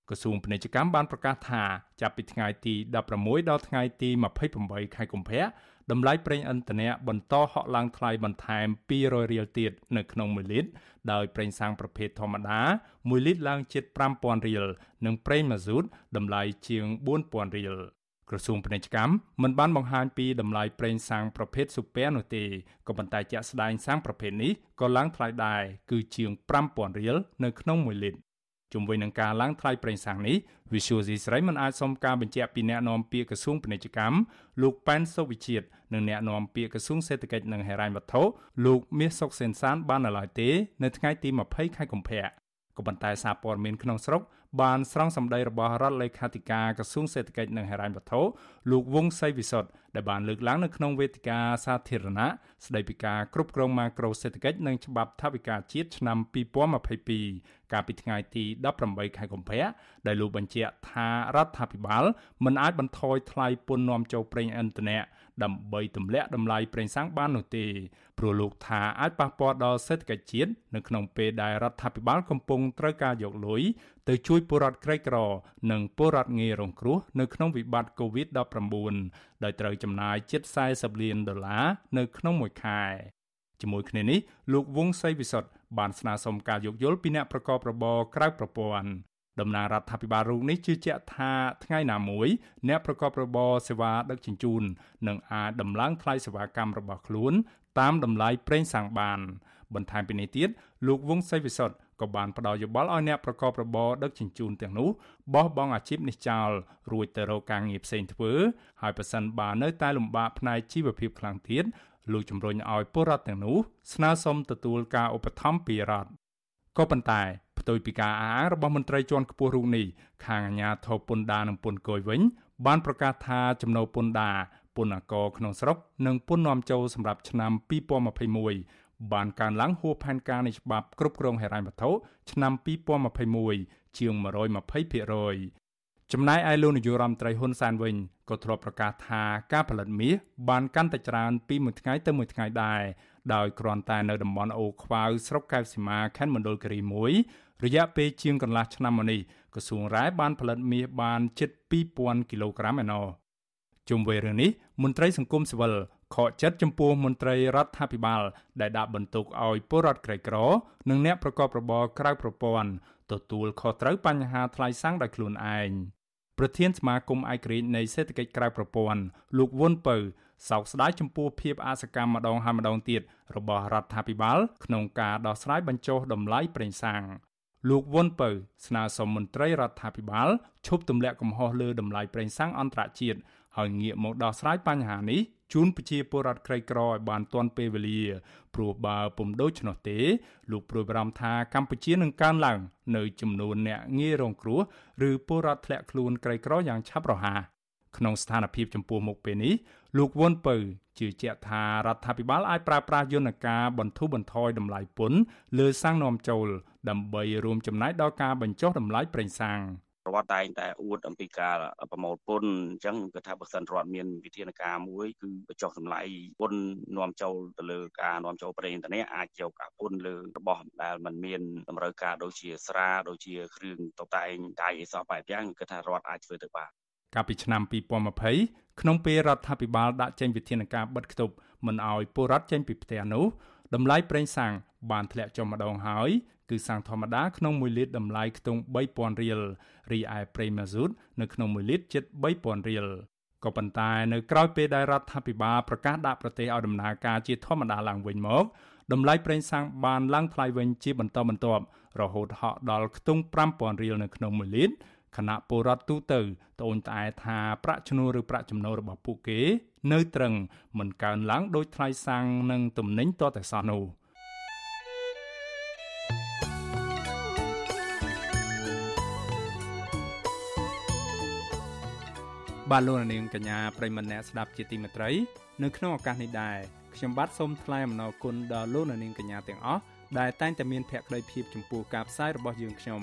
ក្រសួងពាណិជ្ជកម្មបានប្រកាសថាចាប់ពីថ្ងៃទី16ដល់ថ្ងៃទី28ខែកុម្ភៈតម្លៃប្រេងឥន្ធនៈបន្តហក់ឡើងថ្លៃបន្ថែម200រៀលទៀតនៅក្នុង1លីត្រដោយប្រេងសាំងប្រភេទធម្មតា1លីត្រឡើងជិត5000រៀលនិងប្រេងម៉ាស៊ូតតម្លៃជាង4000រៀលក្រសួងពាណិជ្ជកម្មមិនបានបង្ហាញពីតម្លៃប្រេងសាំងប្រភេទស៊ូពែនោះទេក៏ប៉ុន្តែជាក់ស្ដែងសាំងប្រភេទនេះក៏ឡើងថ្លៃដែរគឺជាង5000រៀលនៅក្នុង1លីត្រ ជំវិញនឹងការឡើងថ្លៃប្រេងសាំងនេះ Visual C ស្រីមិនអាចសុំការបញ្ជាក់ពីអ្នកនាំពាក្យក្រសួងពាណិជ្ជកម្មលោកប៉ែនសុវិជាតិនិងអ្នកនាំពាក្យក្រសួងសេដ្ឋកិច្ចនិងហិរញ្ញវត្ថុលោកមាសសុកសេនសានបាននៅឡើយទេ នៅថ្ងៃទី20ខែកុម្ភៈក៏ប៉ុន្តែសារព័ត៌មានក្នុងស្រុក បានស្រង់សម្ដីរបស់រដ្ឋលេខាធិការក្រសួងសេដ្ឋកិច្ចនិងហិរញ្ញវត្ថុលោកវង្សសីវិសុទ្ធដែលបានលើកឡើងនៅក្នុងវេទិកាសាធារណៈស្ដីពីការគ្រប់គ្រងម៉ាក្រូសេដ្ឋកិច្ចនិងច្បាប់ថវិកាជាតិឆ្នាំ2022កាលពីថ្ងៃទី18ខែកុម្ភៈដែលលោកបញ្ជាក់ថារដ្ឋាភិបាលមិនអាចបន្ថយថ្លៃពន្ធនាំចូលប្រេងឥន្ធនៈ ដើម្បីទម្លាក់តម្លៃប្រេងសាំងបាននោះទេព្រោះលោកថាអាចប៉ះពាល់ដល់សេដ្ឋកិច្ចជាតិនៅក្នុងពេលដែលរដ្ឋាភិបាលកំពុងត្រូវការយកលុយទៅជួយពលរដ្ឋក្រីក្រ និងពលរដ្ឋងាយរងគ្រោះនៅក្នុងវិបត្តិ COVID-19 ដោយត្រូវចំណាយជិត40លានដុល្លារនៅក្នុងមួយខែជាមួយគ្នានេះលោកវង្សសីវិសុទ្ធបានស្នើសុំការយោគយល់ពីអ្នកប្រកបរបរក្រៅប្រព័ន្ធ តំណាងរដ្ឋាភិបាលរូបនេះជឿជាក់ថាថ្ងៃណាមួយអ្នកប្រកបរបរសេវាដឹកជញ្ជូននឹងអាចដំឡើងថ្លៃសេវាកម្មរបស់ខ្លួន តាមតម្លៃប្រេងសាំងបាន បន្ថែមពីនេះទៀតលោកវង្សសីវិសុទ្ធក៏បានផ្ដល់យោបល់ឲ្យអ្នកប្រកបរបរដឹកជញ្ជូនទាំងនោះបោះបង់អាជីពនេះចោលរួចទៅរកការងារផ្សេងធ្វើហើយប្រសិនបើនៅតែលំបាកផ្នែកជីវភាពខ្លាំងទៀតលោកជំរុញឲ្យពលរដ្ឋទាំងនោះស្នើសុំទទួលការឧបត្ថម្ភពីរដ្ឋក៏ប៉ុន្តែ ផ្ទុយពីការអះអាងរបស់មន្ត្រីជាន់ខ្ពស់រូបនេះខាងអាជ្ញាធរពន្ធដារនិងពន្ធគយវិញ បានប្រកាសថាចំណូលពន្ធដារពន្ធអកក្នុងស្រុកនិងពន្ធនាំចូលសម្រាប់ឆ្នាំ2021បានកើនឡើងហួសផែនការនៃច្បាប់គ្រប់គ្រងហិរញ្ញវត្ថុឆ្នាំ2021ជាង120%ចំណែកឯលោកនាយករដ្ឋមន្ត្រីហ៊ុនសែនវិញក៏ធ្លាប់ប្រកាសថាការផលិតមាសបានកាន់តែច្រើនពីមួយថ្ងៃទៅមួយថ្ងៃដែរដោយគ្រាន់តែនៅតំបន់អូខ្វាវស្រុកកែវសីមាខេត្តមណ្ឌលគិរីមួយ រយៈពេលជាងកន្លះឆ្នាំមកនេះក្រសួងរ៉ែបានផលិតមាសបានជិត2000គីឡូក្រាមឯណោះជុំវិញរឿងនេះមន្ត្រីសង្គមស៊ីវិលខកចិត្តចំពោះមន្ត្រីរដ្ឋាភិបាល ដែលដាក់បន្ទុកឲ្យពលរដ្ឋក្រីក្រ និងអ្នកប្រកបរបរក្រៅប្រព័ន្ធទទួលខុសត្រូវបញ្ហាថ្លៃសាំងដោយខ្លួនឯងប្រធានសមាគមឯករាជ្យនៃសេដ្ឋកិច្ចក្រៅប្រព័ន្ធលោកវុនពៅសោកស្ដាយចំពោះភាពអសកម្មម្ដងហើយម្ដងទៀតរបស់រដ្ឋាភិបាល ក្នុងការដោះស្រាយបញ្ចុះតម្លៃប្រេងសាំង លោកវុនពៅស្នើសុំមន្ត្រីរដ្ឋាភិបាលឈប់ទម្លាក់កំហុសលើតម្លៃប្រេងសាំងអន្តរជាតិហើយងាកមកដោះស្រាយបញ្ហានេះជូនប្រជាពលរដ្ឋក្រីក្រឲ្យបានទាន់ពេលវេលាព្រោះបើពុំដូច្នោះទេ លោកព្រួយបារម្ភថាកម្ពុជានឹងកើនឡើង នៅចំនួនអ្នកងាយរងគ្រោះឬពលរដ្ឋធ្លាក់ខ្លួនក្រីក្រយ៉ាងឆាប់រហ័ស ក្នុងស្ថានភាពចំពោះមុខពេលនេះលោកវុនពៅជឿជាក់ថារដ្ឋាភិបាលអាចប្រើប្រាស់យន្តការបន្ធូរបន្ថយតម្លៃពន្ធលើសាំងនាំចូល ដើម្បីរួមចំណែកដល់ការបញ្ចុះតម្លៃប្រេងសាំងប្រវត្តិតែងតែអួតអំពីការប្រមូលពន្ធអញ្ចឹងគឺថាបើសិនរដ្ឋមានវិធានការមួយគឺបញ្ចុះតម្លៃពន្ធនាំចូលទៅលើការនាំចូលប្រេងឥន្ធនៈអាចយកការពន្ធលើរបស់ដែលมันមានតម្រូវការដូចជាស្រាដូចជាគ្រឿងតុបតែងកាយអីសោះបែបយ៉ាងគឺថារដ្ឋអាចធ្វើទៅបាន កាលពីឆ្នាំ2020ក្នុងពេលរដ្ឋាភិបាលដាក់ចេញវិធានការបិទគប់មិនអោយពលរដ្ឋចេញពីផ្ទះនោះតម្លៃប្រេងសាំងបានធ្លាក់ចុះម្ដងហើយគឺសាំងធម្មតាក្នុង1លីត្រតម្លៃខ្ទង់3000រៀលរីឯប្រេងម៉ាស៊ូតនៅក្នុង1លីត្រជិត3000រៀលក៏ប៉ុន្តែនៅក្រៅពេលដែលរដ្ឋាភិបាលប្រកាសដាក់ប្រទេសឲ្យដំណើរការជាធម្មតាឡើងវិញមកតម្លៃប្រេងសាំងបានឡើងថ្លៃវិញជាបន្តបន្ទាប់រហូតហក់ដល់ខ្ទង់5000រៀលនៅក្នុង1លីត្រ គណៈពលរដ្ឋទូទៅត្អូញត្អែថាប្រាក់ឈ្នួលឬប្រាក់ចំណូលរបស់ពួកគេ នៅត្រឹងមិនកើនឡើងដោយថ្លៃសាំងនិងទំនិញតតែសោះនោះបាទលោកនាងកញ្ញាប្រិមម្នាក់ស្ដាប់ជាទីមេត្រី នៅក្នុងឱកាសនេះដែរខ្ញុំបាទសូមថ្លែងអំណរគុណដល់លោកនាងកញ្ញាទាំងអស់ដែលតែងតែមានភក្ដីភាពចំពោះការផ្សាយរបស់យើងខ្ញុំ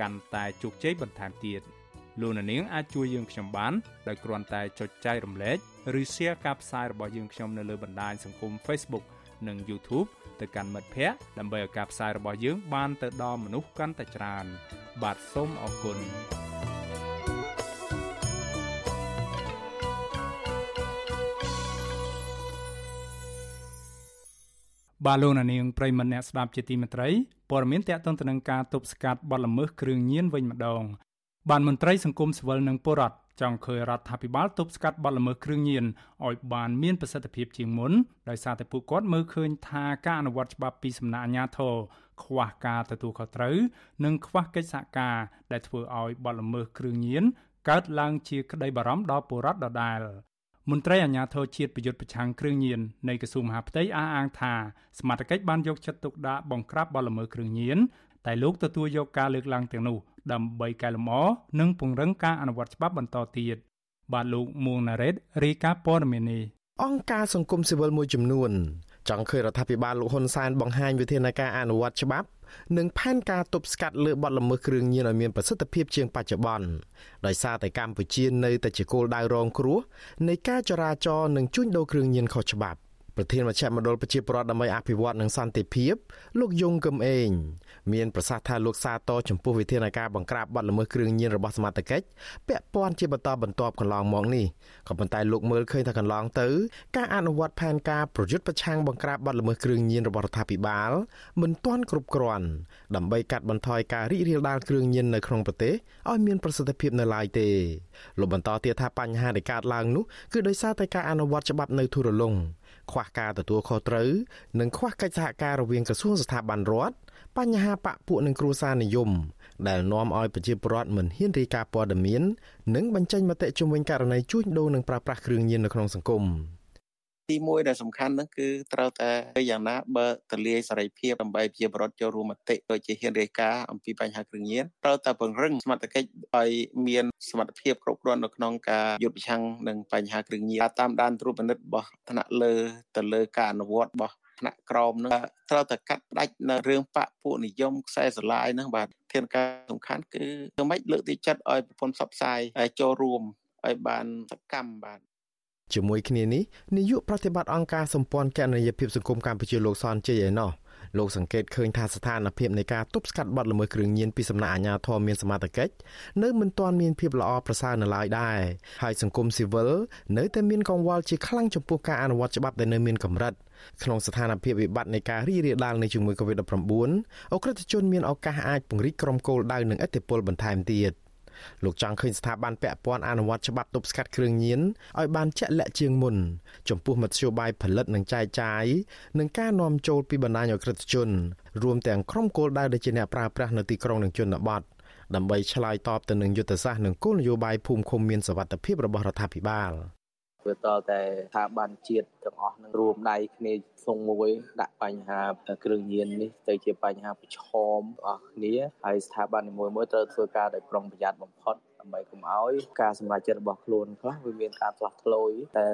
កាន់តែជោគជ័យបន្ថែមទៀតលោកអ្នកនាងអាចជួយយើងខ្ញុំបានដោយគ្រាន់តែចុចចែករំលែកឬ Share ការផ្សាយរបស់យើងខ្ញុំនៅលើបណ្ដាញសង្គម Facebook និង YouTube ទៅកាន់មិត្តភ័ក្តិដើម្បីឲ្យការផ្សាយរបស់យើងបានទៅដល់មនុស្សកាន់តែច្រើន បាទសូមអរគុណ បាទលោកនាងប្រិមមអ្នកស្ដាប់ជាទីមេត្រីព័ត៌មានតកតងទៅនឹងការទប់ស្កាត់បទល្មើសគ្រឿងញៀនវិញម្ដងបានមន្ត្រីសង្គមស៊ីវិលនិងពលរដ្ឋចង់ឃើញរដ្ឋាភិបាលទប់ស្កាត់បទល្មើសគ្រឿងញៀនឲ្យបានមានប្រសិទ្ធភាពជាងមុនដោយសារតែពួកគាត់មើលឃើញថាការអនុវត្តច្បាប់ពីសំណាក់អាជ្ញាធរខ្វះការទទួលខុសត្រូវនិងខ្វះកិច្ចសហការដែលធ្វើឲ្យបទល្មើសគ្រឿងញៀនកើតឡើងជាក្តីបារម្ភដល់ពលរដ្ឋដដែល មន្ត្រីអាជ្ញាធរជាតិប្រយុទ្ធប្រឆាំងគ្រឿងញៀននៃក្រសួងមហាផ្ទៃអះអាងថាសមត្ថកិច្ចបានយកចិត្តទុកដាក់បង្ក្រាបបទល្មើសគ្រឿងញៀនតែលោកទទួលយកការលើកឡើងទាំងនោះដើម្បីកែលម្អនិងពង្រឹងការអនុវត្តច្បាប់បន្តទៀតបាទលោកមួងណារ៉េតរាយការណ៍ព័ត៌មាននេះអង្គការសង្គមស៊ីវិលមួយចំនួនចង់ឃើញរដ្ឋាភិបាលលោកហ៊ុនសែនបង្ហាញវិធានការអនុវត្តច្បាប់ និងផែនការទប់ស្កាត់លើបទល្មើសគ្រឿងញៀនឲ្យមានប្រសិទ្ធភាពជាងបច្ចុប្បន្នដោយសារតែកម្ពុជានៅតែជាគោលដៅរងគ្រោះនៃការចរាចរណ៍និងជួញដូរគ្រឿងញៀនខុសច្បាប់ ប្រធានមជ្ឈមណ្ឌលប្រជាពលរដ្ឋដើម្បីអភិវឌ្ឍនិងសន្តិភាពលោកយងកឹមអេងមានប្រសាសន៍ថាលោកសាទរចំពោះវិធានការបង្ក្រាបបទល្មើសគ្រឿងញៀនរបស់សមាជិកពាក់ព័ន្ធជាបន្តបន្ទាប់កន្លងមកនេះក៏ប៉ុន្តែលោកមើលឃើញថាកន្លងទៅការអនុវត្តផែនការប្រយុទ្ធប្រឆាំងបង្ក្រាបបទល្មើសគ្រឿងញៀនរបស់រដ្ឋាភិបាលមិនទាន់គ្រប់គ្រាន់ដើម្បីកាត់បន្ថយការរីករាលដាលគ្រឿងញៀននៅក្នុងប្រទេសឲ្យមានប្រសិទ្ធភាពនៅឡើយទេលោកបន្តទៀតថាបញ្ហាដែលកើតឡើងនោះគឺដោយសារតែការអនុវត្តច្បាប់នៅទូរលុង ខ្វះការទទួលខុសត្រូវនិងខ្វះកិច្ចសហការរវាងក្រសួងស្ថាប័នរដ្ឋបញ្ហាបកពួកនឹងគ្រួសារនិយម ដែលនាំឲ្យប្រជាពលរដ្ឋមិនហ៊ានរាយការណ៍ព័ត៌មាន និងបញ្ចេញមតិជំវិញករណីជួញដូរនិងប្រើប្រាស់គ្រឿងញៀននៅក្នុងសង្គម ទីមួយដែលសំខាន់ហ្នឹងគឺត្រូវតែយ៉ាងណាបើទលាយសេរីភាពដើម្បីជាបរដ្ឋចូលរួមមតិដូចជាហ៊ានរាយការណ៍អំពីបញ្ហាគ្រឿងញៀនត្រូវតែពង្រឹងសមត្ថកិច្ចឲ្យមានសមត្ថភាពគ្រប់គ្រាន់នៅក្នុងការយុទ្ធប្រឆាំងនឹងបញ្ហាគ្រឿងញៀនតាមដានត្រួតពិនិត្យរបស់ថ្នាក់លើទៅលើការអនុវត្តរបស់ថ្នាក់ក្រមនឹងត្រូវតែកាត់ផ្ដាច់នៅរឿងបពពួកនិយមខ្សែស្រឡាយហ្នឹងបាទធានការសំខាន់គឺធ្វើម៉េចលើកទីចិត្តឲ្យប្រព័ន្ធផ្សព្វផ្សាយចូលរួមឲ្យបានសកម្មបាទ ជាមួយគ្នានេះនាយកប្រតិបត្តិអង្គការសម្ព័ន្ធគណនេយ្យភាពសង្គមកម្ពុជាលោកសនជ័យឯណោះលោកសង្កេតឃើញថាស្ថានភាពនៃការទប់ស្កាត់បទល្មើសគ្រឿងញៀនពីសំណាក់អាជ្ញាធរមានសមត្ថកិច្ចនៅមិនទាន់មានភាពល្អប្រសើរនៅឡើយដែរហើយសង្គមស៊ីវិលនៅតែមានកង្វល់ជាខ្លាំងចំពោះការអនុវត្តច្បាប់ដែលនៅមានកម្រិតក្នុងស្ថានភាពវិបត្តិនៃការរីករាលដាលនៃជំងឺ Covid-19 អក្រិតជនមានឱកាសអាចពង្រីកក្រុមគោលដៅនិងឥទ្ធិពលបន្ថែមទៀត លោកចង់ឃើញស្ថាប័នពាក់ព័ន្ធអនុវត្តច្បាប់ទប់ស្កាត់គ្រឿងញៀនឲ្យបានជាក់លាក់ជាងមុន ចំពោះមធ្យោបាយផលិតនិងចែកចាយនិងការនាំចូលពីបណ្ដាញអក្រិតជនរួមទាំងក្រុមគោលដៅដែលជាអ្នកប្រើប្រាស់នៅទីក្រុងនិងជនបទដើម្បីឆ្លើយតបទៅនឹងយុទ្ធសាស្ត្រនិងគោលនយោបាយភូមិឃុំមានសវត្ថិភាពរបស់រដ្ឋាភិបាល វាតតែស្ថាប័នជាតិទាំងអស់នឹងរួមដៃគ្នាផ្សុងមួយដាក់បញ្ហាគ្រឿងញៀននេះទៅជាបញ្ហាប្រឈមអស់គ្នាហើយស្ថាប័ននីមួយៗត្រូវធ្វើការដោយប្រុងប្រយ័ត្នបំផុតដើម្បីកុំឲ្យការសម្រេចចិត្តរបស់ខ្លួនខ្លះវាមានការផ្លាស់ប្ដូរតែ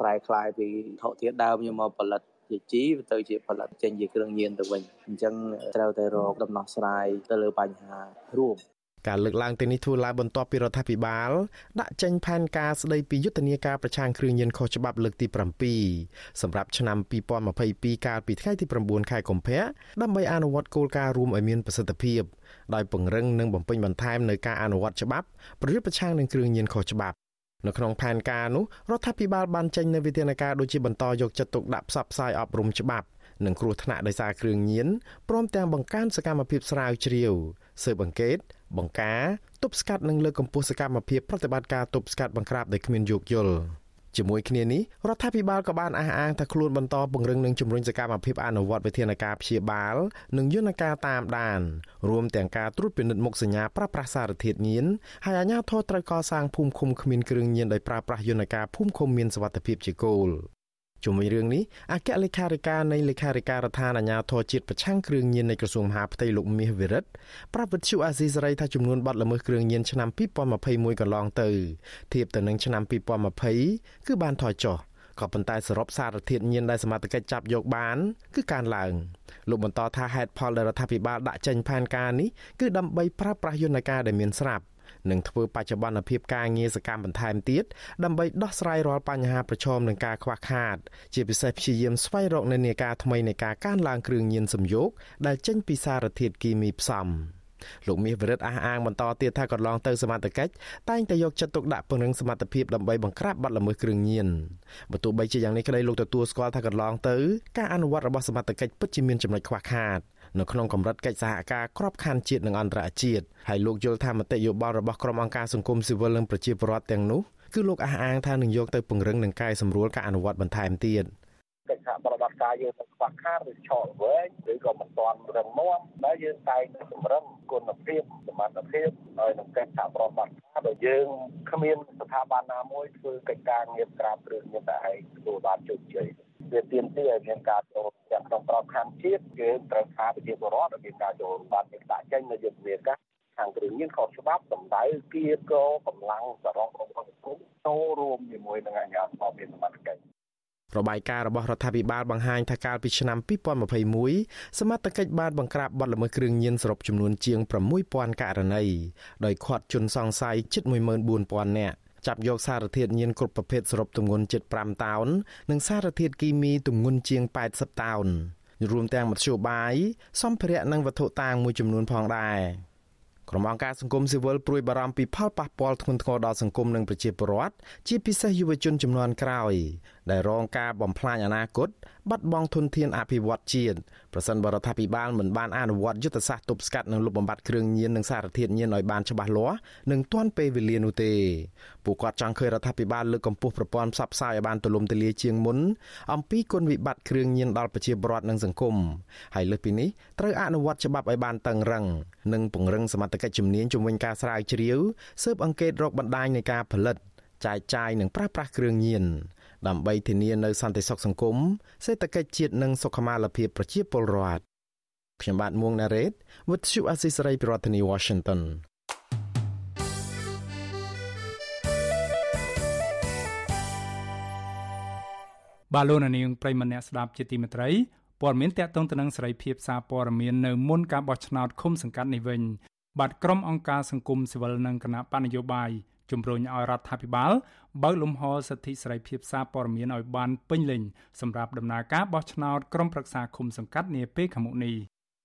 ប្រែคลายពីថោកធាតុដើមយកមកផលិតជាជីទៅជាផលិតចេញជាគ្រឿងញៀនទៅវិញអញ្ចឹងត្រូវតែរកដំណោះស្រាយទៅលើបញ្ហារួម ការលើកឡើងទាំងនេះធ្វើឡើងបន្ទាប់ពីរដ្ឋាភិបាលដាក់ចេញផែនការស្ដីពីយុទ្ធនាការប្រឆាំងគ្រឿងញៀនខុសច្បាប់លើកទី7សម្រាប់ឆ្នាំ2022កាលពីថ្ងៃទី9ខែកុម្ភៈដើម្បីអនុវត្តគោលការណ៍រួមឲ្យមានប្រសិទ្ធភាពដោយពង្រឹងនិងបំពេញបន្ថែមនៅការអនុវត្តច្បាប់ប្រយុទ្ធប្រឆាំងនឹងគ្រឿងញៀនខុសច្បាប់នៅក្នុងផែនការនោះរដ្ឋាភិបាលបានចេញនូវវិធានការដូចជាបន្តយកចិត្តទុកដាក់ផ្សព្វផ្សាយអប់រំច្បាប់និងគ្រោះថ្នាក់ដោយសារគ្រឿងញៀនព្រមទាំងបង្កើនសកម្មភាពស្រាវជ្រាវ ស៊ើបអង្កេត បង្ការទប់ស្កាត់និងលើកកម្ពស់សកម្មភាពប្រតិបត្តិការទប់ស្កាត់បង្ក្រាបដោយគ្មានយោគយល់ជាមួយគ្នានេះរដ្ឋាភិបាលក៏បានអះអាងថាខ្លួនបន្តពង្រឹងនិងជំរុញសកម្មភាពអនុវត្តវិធានការព្យាបាល និងយន្តការតាមដានរួមទាំងការត្រួតពិនិត្យមុខសញ្ញាប្រើប្រាស់សារធាតុញៀនហើយអាជ្ញាធរត្រូវកសាងភូមិឃុំគ្មានគ្រឿងញៀនដោយប្រើប្រាស់យន្តការភូមិឃុំមានសុវត្ថិភាពជាគោល ជុំវិញរឿងនេះអគ្គលេខាធិការនៃលេខាធិការដ្ឋានអាជ្ញាធរជាតិប្រឆាំងគ្រឿងញៀននៃក្រសួងមហាផ្ទៃលោកមាសវិរិទ្ធប្រាប់វិទ្យុអាស៊ីសេរីថាចំនួនបាត់ល្មើសគ្រឿងញៀនឆ្នាំ2021កន្លងទៅធៀបទៅនឹងឆ្នាំ2020គឺបានថយចុះក៏ប៉ុន្តែសរុបសារធាតុញៀនដែលសមត្ថកិច្ចចាប់យកបាន គឺកើនឡើងលោកបន្តថាហេតុផលដែលរដ្ឋាភិបាលដាក់ចេញផែនការនេះគឺដើម្បីប្រើប្រាស់យន្តការដែលមានស្រាប់ និងធ្វើបច្ចុប្បន្នភាពការងារសកម្មបន្ថែមទៀតដើម្បីដោះស្រាយរាល់បញ្ហាប្រឈមនឹងការខ្វះខាត ជាពិសេសព្យាយាមស្វែងរកនិន្នាការថ្មីនៃការកើនឡើងគ្រឿងញៀនសំយោគដែលចេញពីសារធាតុគីមីផ្សំលោកមាសវិរិទ្ធអះអាងបន្តទៀតថាកន្លងទៅសមត្ថកិច្ចតែងតែយកចិត្តទុកដាក់ពង្រឹងសមត្ថភាពដើម្បីបង្ក្រាបបទល្មើសគ្រឿងញៀនបើទោះបីជាយ៉ាងនេះក្តីលោកទទួលស្គាល់ថាកន្លងទៅការអនុវត្តរបស់សមត្ថកិច្ចពិតជាមានចំណុចខ្វះខាត នៅក្នុងកម្រិតកិច្ចសហការក្របខ័ណ្ឌជាតិនិងអន្តរជាតិហើយលោកយល់ថាមតិយោបល់របស់ក្រុមអង្គការសង្គមស៊ីវិលនិងប្រជាពលរដ្ឋទាំងនោះគឺលោកអះអាងថានឹងយកទៅពង្រឹងនិងកែសម្រួលការអនុវត្តបន្ថែមទៀតកិច្ចសហប្រតិបត្តិការយើងនឹងខ្វះខាតឬឆក់វែងឬក៏មិនទាន់រឹងមាំដែលយើងតែងតែសម្រឹងគុណភាពសមត្ថភាពហើយនឹងកិច្ចសហប្រតិបត្តិការដែលយើងគ្មានស្ថាប័នណាមួយធ្វើកិច្ចការងារក្រាបគ្រឿងមានតែឯងទទួលបានជោគជ័យ វាទាមទារឲ្យមានការចូលទាំងក្នុងក្របខ័ណ្ឌជាតិយើងត្រូវការប្រជាពលរដ្ឋឲ្យមានការចូលរួមបានមានដាក់ចេញនៅយុទ្ធនាការខាងគ្រឿងញៀនខុសច្បាប់សម្ដៅគៀកោកម្លាំងសរុបរបស់សង្គមចូលរួមជាមួយនឹងអាជ្ញាធរមានសមត្ថកិច្ចរបាយការណ៍របស់រដ្ឋាភិបាលបង្ហាញថាកាលពីឆ្នាំ2021សមត្ថកិច្ចបានបង្ក្រាបបទល្មើសគ្រឿងញៀនសរុបចំនួនជាង6000ករណីដោយឃាត់ជនសង្ស័យជិត14000នាក់ ចាប់យកសារធាតុញៀនគ្រប់ប្រភេទសរុបទម្ងន់ជិត5តោន និងសារធាតុគីមីទម្ងន់ជាង80តោនរួមទាំងមធ្យោបាយសម្ភារៈនិងវត្ថុតាងមួយចំនួនផងដែរក្រុមអង្គការសង្គមស៊ីវិលព្រួយបារម្ភពីផលប៉ះពាល់ធ្ងន់ធ្ងរដល់សង្គមនិងប្រជាពលរដ្ឋជាពិសេសយុវជនចំនួនក្រោយ ដែលរងការបំផ្លាញអនាគតបាត់បង់ធនធានអភិវឌ្ឍជាតិប្រសិនបរដ្ឋាភិបាលមិនបានអនុវត្តយុទ្ធសាស្ត្រទប់ស្កាត់និងលុបបំបាត់គ្រឿងញៀននិងសារធាតុញៀនឲ្យបានច្បាស់លាស់និងទាន់ពេលវេលានោះទេពួកគាត់ចង់ឃើញរដ្ឋាភិបាលលើកកម្ពស់ប្រព័ន្ធផ្សព្វផ្សាយឲ្យបានទូលំទូលាយជាងមុនអំពីគុណវិបត្តិគ្រឿងញៀនដល់ប្រជាពលរដ្ឋនិងសង្គមហើយលើសពីនេះត្រូវអនុវត្តច្បាប់ឲ្យបានតឹងរឹងនិងពង្រឹងសមត្ថកិច្ចជំនាញជំវិញការស្រាវជ្រាវស៊ើបអង្កេតរកបណ្ដាញនៃការផលិតចែកចាយនិងប្រើប្រាស់គ្រឿងញៀន ដើម្បីធានានៅសន្តិសុខសង្គមសេដ្ឋកិច្ចជាតិនិងសុខុមាលភាពប្រជាពលរដ្ឋខ្ញុំបាទមួងណារ៉េត With you Assisary ប្រធានាធិបតី Washington បាទលោកនាងប្រិមម្នាក់ស្ដាប់ជាទីមេត្រីព័ត៌មានតកតងទៅនឹងសេរីភាពសារព័ត៌មាននៅមុនការបោះឆ្នោតឃុំសង្កាត់នេះវិញបាទក្រុមអង្គការសង្គមស៊ីវិលនិងគណៈបញ្ញយោបាយ ជំរុញឲ្យរដ្ឋាភិបាលបើកលំហសិទ្ធិសេរីភាពសារព័ត៌មានឲ្យបានពេញលេញសម្រាប់ដំណើរការបោះឆ្នោតក្រុមប្រឹក្សាឃុំសង្កាត់នាពេលខាងមុខនេះ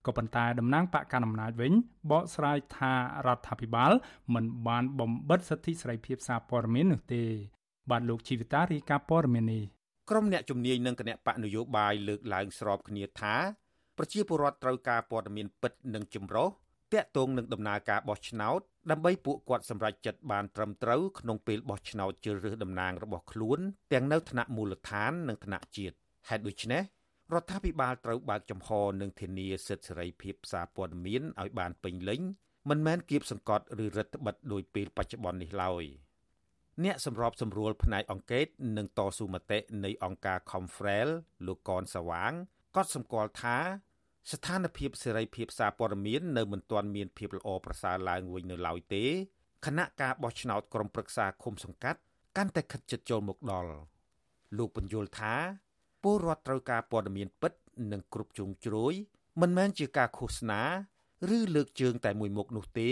ក៏ប៉ុន្តែតំណាងបកកណ្ដាលអំណាចវិញបកស្រាយថារដ្ឋាភិបាល មិនបានបំបិទសិទ្ធិសេរីភាពសារព័ត៌មាននោះទេ បាទលោកជីវិតារីកាព័ត៌មាននេះក្រុមអ្នកជំនាញនិងគណៈបកនយោបាយលើកឡើងស្របគ្នាថាប្រជាពលរដ្ឋត្រូវការព័ត៌មានពិតនិងចម្រុះ តាក់ទងនឹងដំណើរការបោះឆ្នោតដើម្បីពួកគាត់សម្រេចចិត្តបានត្រឹមត្រូវក្នុងពេលបោះឆ្នោតជ្រើសរើសតំណាងរបស់ខ្លួនទាំងនៅថ្នាក់មូលដ្ឋាននិងថ្នាក់ជាតិហេតុដូច្នេះរដ្ឋាភិបាលត្រូវបើកចំហនិងធានាសិទ្ធិសេរីភាពសារព័ត៌មានឲ្យបានពេញលេញមិនមែនគៀបសង្កត់ឬរដ្ឋបិទដោយពេលបច្ចុប្បន្ននេះឡើយអ្នកសម្របសម្រួលផ្នែកអង្កេតនិងតស៊ូមតិនៃអង្គការ Confrel លោកកនសវាងក៏សម្គាល់ថា ស្ថានភាពសេរីភាពសារព័ត៌មាននៅមិនទាន់មានភាពល្អប្រសើរឡើងវិញនៅឡើយទេគណៈការបោះឆ្នោតក្រុមប្រឹក្សាឃុំសង្កាត់កាន់តែខិតជិតចូលមកដល់លោកបញ្យល់ថាពលរដ្ឋត្រូវការព័ត៌មានពិត និងគ្រប់ជ្រុងជ្រោយមិនមែនជាការឃោសនាឬលើកជើងតែមួយមុខនោះទេ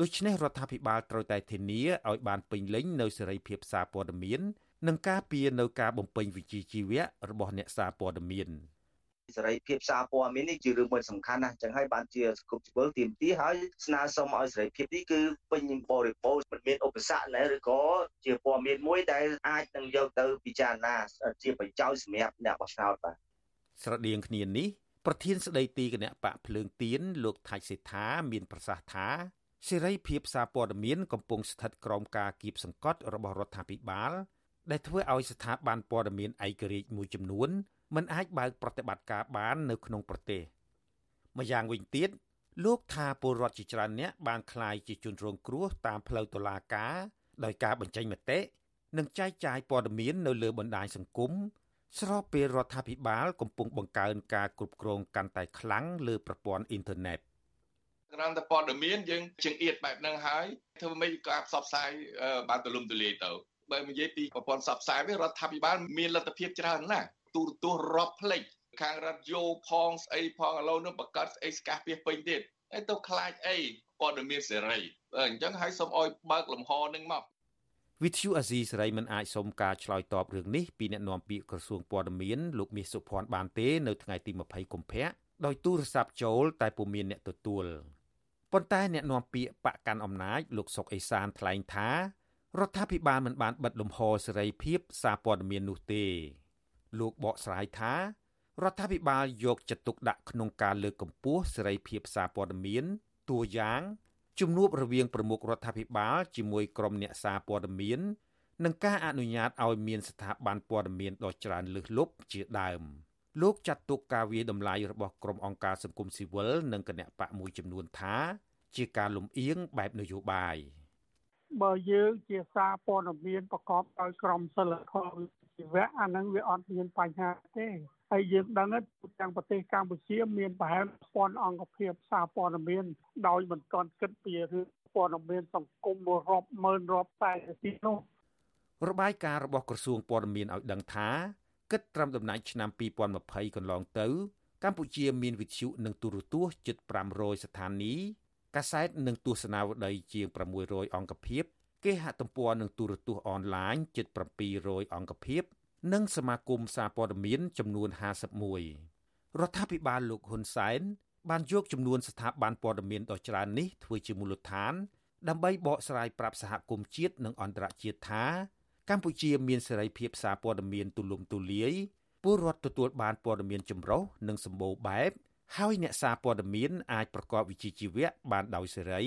ដូច្នេះរដ្ឋាភិបាលត្រូវតែធានាឲ្យបានពេញលេញនៅសេរីភាពសារព័ត៌មាន និងការពារនៅការបំពេញវិជ្ជាជីវៈរបស់អ្នកសារព័ត៌មាន។ សេរីភាពសារព័ត៌មាននេះជារឿងមួយសំខាន់ណាស់អញ្ចឹងហើយបានជាសង្គមស៊ីវិលទាមទារហើយស្នើសុំឲ្យសេរីភាពនេះគឺពេញបរិបូរណ៍មិនមានឧបសគ្គណាឬក៏ជាព័ត៌មានមួយដែលអាចនឹងយកទៅពិចារណាជាប្រយោជន៍សម្រាប់អ្នកបោះឆ្នោតបាទស្រដៀងគ្នានេះប្រធានស្ដីទីគណៈបកភ្លើងទៀនលោកថាច់សេដ្ឋាមានប្រសាសន៍ថាសេរីភាពសារព័ត៌មានកំពុងស្ថិតក្រោមការគៀបសង្កត់របស់រដ្ឋាភិបាលដែលធ្វើឲ្យស្ថាប័នព័ត៌មានឯករាជ្យមួយចំនួន មិនអាចបើកប្រតិបត្តិការបាននៅក្នុងប្រទេសម្យ៉ាងវិញទៀតលោកថាពលរដ្ឋជាច្រើនអ្នកបានក្លាយជាជនរងគ្រោះតាមផ្លូវតុលាការដោយការបញ្ចេញមតិនិងចែកចាយព័ត៌មាននៅលើបណ្ដាញសង្គមស្របពេលរដ្ឋាភិបាលកំពុងបង្កើនការគ្រប់គ្រងកាន់តែខ្លាំងលើប្រព័ន្ធអ៊ីនធឺណិតក្រំតែព័ត៌មានយើងជើងអៀតបែបហ្នឹងហើយធ្វើម៉េចការផ្សព្វផ្សាយបានទូលំទូលាយទៅបើនិយាយពីប្រព័ន្ធផ្សព្វផ្សាយវិញរដ្ឋាភិបាលមានលទ្ធភាពច្រើនណាស់ ទូរទស្សន៍រាប់ផ្លេចខាងរ៉ាឌីយ៉ូផងស្អីផងឥឡូវនឹងបង្កើតស្អីស្កាសពីពេញទៀតហើយទៅខ្លាចអីព័ត៌មានសេរីអញ្ចឹងហើយសូមអោយបើកលំហនឹងមកវិទ្យុអាស៊ីសេរីមិនអាចសុំការឆ្លើយតបរឿងនេះពីអ្នកនាំពាក្យក្រសួងព័ត៌មានលោកមាសសុភ័ណ្ឌបានទេនៅថ្ងៃទី20កុម្ភៈដោយទូរស័ព្ទចូលតែពុំមានអ្នកទទួលប៉ុន្តែអ្នកនាំពាក្យបកកាន់អំណាចលោកសុកអេសានថ្លែងថារដ្ឋាភិបាលមិនបានបិទលំហសេរីភាពសារព័ត៌មាននោះទេ លោកបកស្រាយថារដ្ឋាភិបាលយកចិត្តទុកដាក់ក្នុងការលើកកម្ពស់សេរីភាពសារព័ត៌មានតួយ៉ាងជំនួបរវាងប្រមុខរដ្ឋាភិបាលជាមួយក្រុមអ្នកសារព័ត៌មាននិងការអនុញ្ញាតឲ្យមានស្ថាប័នព័ត៌មានដ៏ច្រើនលើសលប់ជាដើមលោកចាត់ទុកការវាតម្លៃរបស់ក្រុមអង្គការសង្គមស៊ីវិលនិងគណៈបកមួយចំនួនថា ជាការលំអៀងបែបនយោបាយបើយើងជាសារព័ត៌មានប្រកបដោយក្រមសីលធម៌ ជីវៈអានឹងវាអត់មានបញ្ហាទេហើយយើងដឹងថាទាំងប្រទេសកម្ពុជាមានប្រហែលពាន់អង្គភាពសារព័ត៌មានដោយមិនទាន់គិតពីរឿងព័ត៌មានសង្គមរាប់ម៉ឺនរាប់តែទីនោះរបាយការណ៍របស់ក្រសួងព័ត៌មានឲ្យដឹងថាគិតត្រឹមដំណាច់ឆ្នាំ2020កន្លងទៅ កម្ពុជាមានវិទ្យុនិងទូរទស្សន៍ជិត500ស្ថានីយ៍កាសែតនិងទស្សនាវដ្តីជាង600អង្គភាព គេហទំព័រនិងទូរទស្សន៍អនឡាញជិត700អង្គភាព និងសមាគមសារព័ត៌មានចំនួន51រដ្ឋាភិបាលលោកហ៊ុនសែនបានយកចំនួនស្ថាប័នព័ត៌មានដ៏ច្រើននេះធ្វើជាមូលដ្ឋាន ដើម្បីបកស្រាយប្រាប់សហគមន៍ជាតិនិងអន្តរជាតិថាកម្ពុជាមានសេរីភាពសារព័ត៌មានទូលំទូលាយពលរដ្ឋទទួលបានព័ត៌មានចម្រុះនិងសម្បូរបែបហើយអ្នកសារព័ត៌មានអាចប្រកបវិជ្ជាជីវៈបានដោយសេរី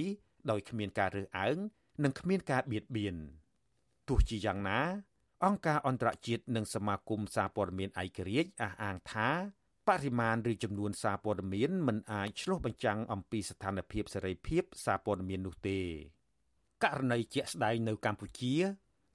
ដោយគ្មានការរើសអើង និងគ្មានការបៀតបៀនទោះជាយ៉ាងណា អង្គការអន្តរជាតិនិងសមាគមសារព័ត៌មានឯករាជ្យអះអាងថាបរិមាណឬចំនួនសារព័ត៌មានមិនអាចឆ្លុះបញ្ចាំងអំពីស្ថានភាពសេរីភាពសារព័ត៌មាននោះទេករណីជាក់ស្ដែងនៅកម្ពុជា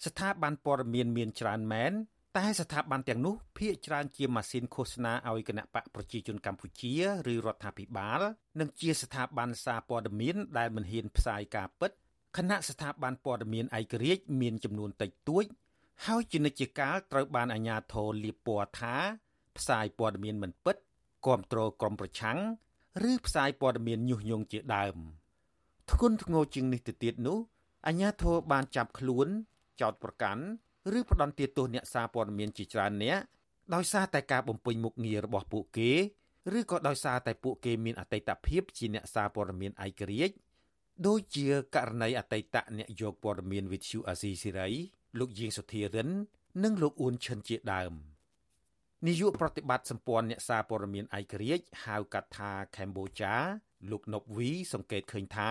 ស្ថាប័នព័ត៌មានមានច្រើនមែនតែស្ថាប័នទាំងនោះភាគច្រើនជាម៉ាស៊ីនឃោសនាឲ្យគណៈបកប្រជាជនកម្ពុជាឬរដ្ឋាភិបាល និងជាស្ថាប័នសារព័ត៌មានដែលមិនហ៊ានផ្សាយការពិត គណៈស្ថាប័នព័ត៌មានឯករាជ្យមានចំនួនតិចតួច ហើយជានិច្ចកាលត្រូវបានអាជ្ញាធរលាបពណ៌ថា ផ្សាយព័ត៌មានមិនពិតគ្រប់គ្រងក្រុមប្រឆាំងឬផ្សាយព័ត៌មានញុះញង់ជាដើមធ្ងន់ធ្ងរជាងនេះទៅទៀតនោះអាជ្ញាធរបានចាប់ខ្លួនចោទប្រកាន់ឬផ្ដន្ទាទោសអ្នកសារព័ត៌មានជាច្រើនអ្នកដោយសារតែការបំពេញមុខងាររបស់ពួកគេឬក៏ដោយសារតែពួកគេមានអតីតភាពជាអ្នកសារព័ត៌មានឯករាជ្យ ដូចជាករណីអតីតអ្នកយកព័ត៌មានវិទ្យុអាស៊ីសេរីលោកយាងសុធារិន និងលោកអ៊ួនឈិនជាដើមនាយកប្រតិបត្តិសម្ព័ន្ធអ្នកសារព័ត៌មានឯករាជ្យហៅកាត់ថាកម្ពុជាលោកណប់វីសង្កេតឃើញថា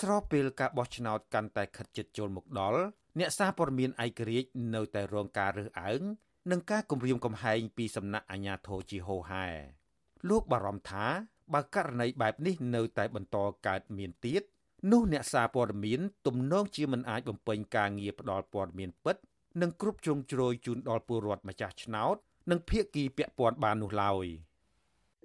ស្របពេលការបោះឆ្នោតកាន់តែខិតជិតចូលមកដល់អ្នកសារព័ត៌មានឯករាជ្យនៅតែរងការរើសអើងនិងការគំរាមកំហែងពីសំណាក់អាជ្ញាធរជាហូហែលោកបារម្ភថាបើករណីបែបនេះនៅតែបន្តកើតមានទៀត នោះអ្នកសារព័ត៌មានទំនងជាមិនអាចបំពេញការងារផ្ដល់ព័ត៌មានពិត និងគ្រប់ជ្រុងជ្រោយជូនដល់ពលរដ្ឋម្ចាស់ឆ្នោត និងភាគីពាក់ព័ន្ធបាននោះឡើយ។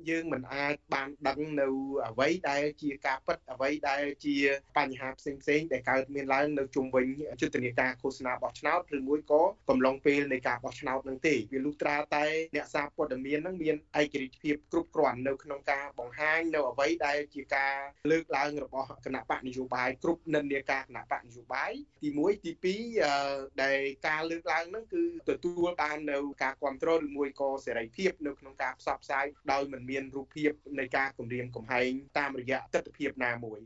យើងមិនអាចបានដឹងនៅអ្វីដែលជាការពិតអ្វីដែលជាបញ្ហាផ្សេងផ្សេងដែលកើតមានឡើងនៅជុំវិញយុទ្ធនាការឃោសនាបោះឆ្នោតឬមួយក៏កំឡុងពេលនៃការបោះឆ្នោតនឹងទេវាលុះត្រាតែអ្នកសារព័ត៌មាននឹងមានឯករាជ្យភាពគ្រប់គ្រាន់នៅក្នុងការបង្ហាញនៅអ្វីដែលជាការលើកឡើងរបស់គណៈបកនយោបាយគ្រប់និន្នាការគណៈបកនយោបាយទី1ទី2ដែលការលើកឡើងនឹងគឺទទួលបាននៅការគ្រប់គ្រងឬមួយក៏សេរីភាពនៅក្នុងការផ្សព្វផ្សាយដោយមិនមានរូបភាពនៃការគម្រាមកំហែងតាមរយៈទស្សនវិជ្ជាណាមួយ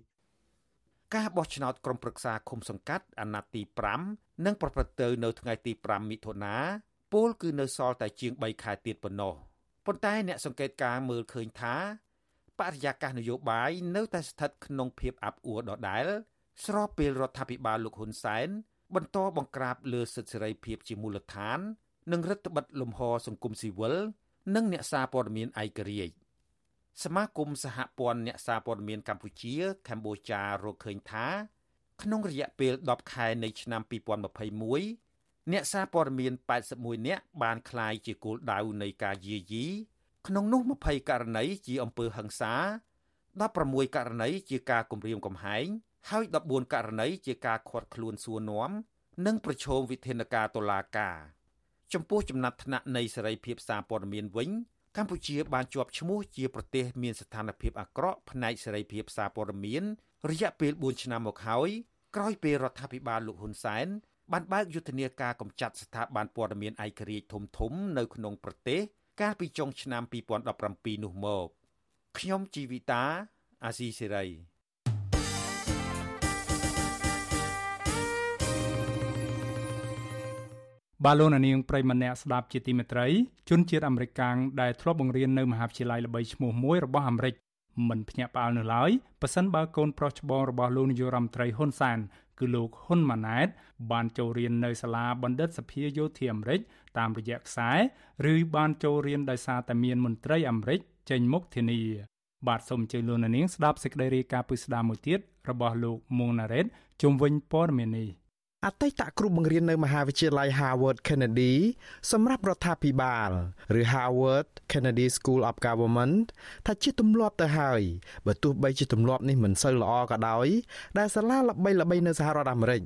ការបោះឆ្នោតក្រុមប្រឹក្សាឃុំសង្កាត់អាណត្តិទី5នឹងប្រព្រឹត្តទៅនៅថ្ងៃទី5មិថុនាពលគឺនៅសល់តែជាង3ខែទៀតប៉ុណ្ណោះប៉ុន្តែអ្នកសង្កេតការមើលឃើញថាបរិយាកាសនយោបាយនៅតែស្ថិតក្នុងភាពអាប់អួរដដែលស្របពេលរដ្ឋាភិបាលលោកហ៊ុនសែនបន្តបង្ក្រាបលើសិទ្ធិសេរីភាពជាមូលដ្ឋាន និងរដ្ឋបិទលំហសង្គមស៊ីវិល និងអ្នកសារព័ត៌មានឯករាជ្យសមាគមសហព័ន្ធអ្នកសារព័ត៌មានកម្ពុជាកម្ពុជារកឃើញថា ក្នុងរយៈពេល10ខែនៃឆ្នាំ2021អ្នកសារព័ត៌មាន81នាក់បានក្លាយជាគោលដៅនៃការយាយីក្នុងនោះ20ករណីជាអំពើហិង្សា16ករណីជាការគំរាមកំហែងហើយ14ករណីជាការឃាត់ខ្លួនសួរនាំនិងប្រឈមវិធានការតុលាការ ចំពោះចំណាត់ថ្នាក់នៃសេរីភាពសារព័ត៌មានវិញកម្ពុជាបានជាប់ឈ្មោះជាប្រទេសមានស្ថានភាពអាក្រក់ផ្នែកសេរីភាពសារព័ត៌មានរយៈពេល4ឆ្នាំមកហើយក្រោយពេលរដ្ឋាភិបាលលោកហ៊ុនសែនបានបើកយុទ្ធនាការកម្ចាត់ស្ថាប័នព័ត៌មានឯករាជ្យធំធំនៅក្នុងប្រទេសកាលពីចុងឆ្នាំ2017នោះមកខ្ញុំជីវិតាអាស៊ីសេរី បាឡូណានាងប្រិមម្នាក់ស្ដាប់ជាទីមេត្រីជនជាតិអាមេរិកកាំងដែលធ្លាប់បង្រៀននៅមហាវិទ្យាល័យល្បីឈ្មោះមួយរបស់អាមេរិកមិនភ្ញាក់ផ្អើលនៅឡើយប៉ះសិនបើកូនប្រុសច្បងរបស់លោកនាយករដ្ឋមន្ត្រីហ៊ុនសែនគឺលោកហ៊ុនម៉ាណែត បានចូលរៀននៅសាលាបណ្ឌិតសភាយោធាអាមេរិកតាមរយៈខ្សែឬបានចូលរៀនដោយសារតែមានមន្ត្រីអាមេរិកចេញមុខធានាបាទសូមអញ្ជើញលោកនាងស្ដាប់សេចក្តីរាយការណ៍ពិស្ដារមួយទៀតរបស់លោកមួងណារ៉េតជុំវិញព័ត៌មាននេះ អតីតគ្រូបង្រៀននៅមហាវិទ្យាល័យ Harvard Kennedy សម្រាប់រដ្ឋាភិបាលឬ Harvard Kennedy School of Government ថាជាទម្លាប់ទៅហើយបើទោះបីជាទម្លាប់នេះមិនសូវល្អក៏ដោយដែលសាលាល្បីៗនៅសហរដ្ឋអាមេរិក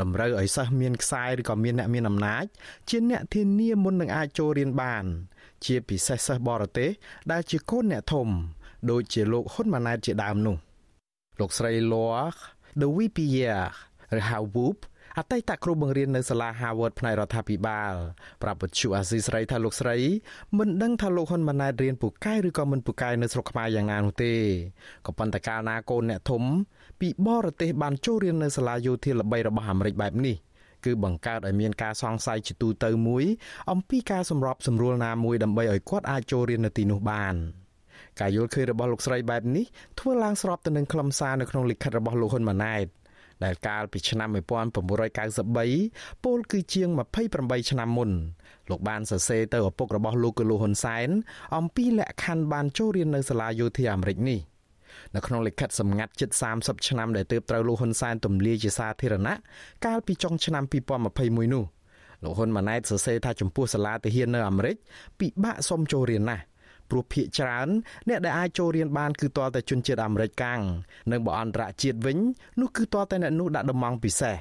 តម្រូវឲ្យសិស្សមានខ្សែឬក៏មានអ្នកមានអំណាចជាអ្នកធានាមុននឹងអាចចូលរៀនបាន ជាពិសេសសិស្សបរទេសដែលជាកូនអ្នកធំ ដូចជាលោកហ៊ុនម៉ាណែតជាដើមនោះ លោកស្រី Loa De Wipier ឬ How Whoop អតីតគ្រូបង្រៀននៅសាលា Harvard ផ្នែករដ្ឋាភិបាលប្រាប់វិទ្យុអាស៊ីស្រីថាលោកស្រីមិនដឹងថាលោកហ៊ុនម៉ាណែតរៀនពូកែឬក៏មិនពូកែនៅស្រុកខ្មែរយ៉ាងណានោះទេក៏ប៉ុន្តែកាលណាកូនអ្នកធំពីបរទេសបានចូលរៀននៅសាលាយោធាល្បីរបស់អាមេរិកបែបនេះគឺបង្កើតឲ្យមានការសង្ស័យជាទូទៅមួយអំពីការសម្របសម្រួលណាមួយដើម្បីឲ្យគាត់អាចចូលរៀននៅទីនោះបានការយល់ឃើញរបស់លោកស្រីបែបនេះធ្វើឡើងស្របទៅនឹងខ្លឹមសារនៅក្នុងលិខិតរបស់លោកហ៊ុនម៉ាណែត ដែលកាលពីឆ្នាំ1993ពលគឺជាង28ឆ្នាំមុនលោកបានសរសេរទៅឪពុករបស់លោកគឺលោកហ៊ុនសែនអំពីលក្ខខណ្ឌបានចូលរៀននៅសាលាយោធាអាមេរិកនេះនៅក្នុងលិខិតសម្ងាត់ជិត30ឆ្នាំដែលទើបត្រូវលោកហ៊ុនសែនទម្លាយជាសាធារណៈកាលពីចុងឆ្នាំ2021នោះលោកហ៊ុនម៉ាណែតសរសេរថាចំពោះសាលាទាហាននៅអាមេរិកពិបាកសុំចូលរៀនណាស់ ព្រោះភាគច្រើនអ្នកដែលអាចចូលរៀនបានគឺទាល់តែជនជាតិអាមេរិកកាំងនិងបើអន្តរជាតិវិញនោះគឺទាល់តែអ្នកនោះដាក់ដំងពិសេស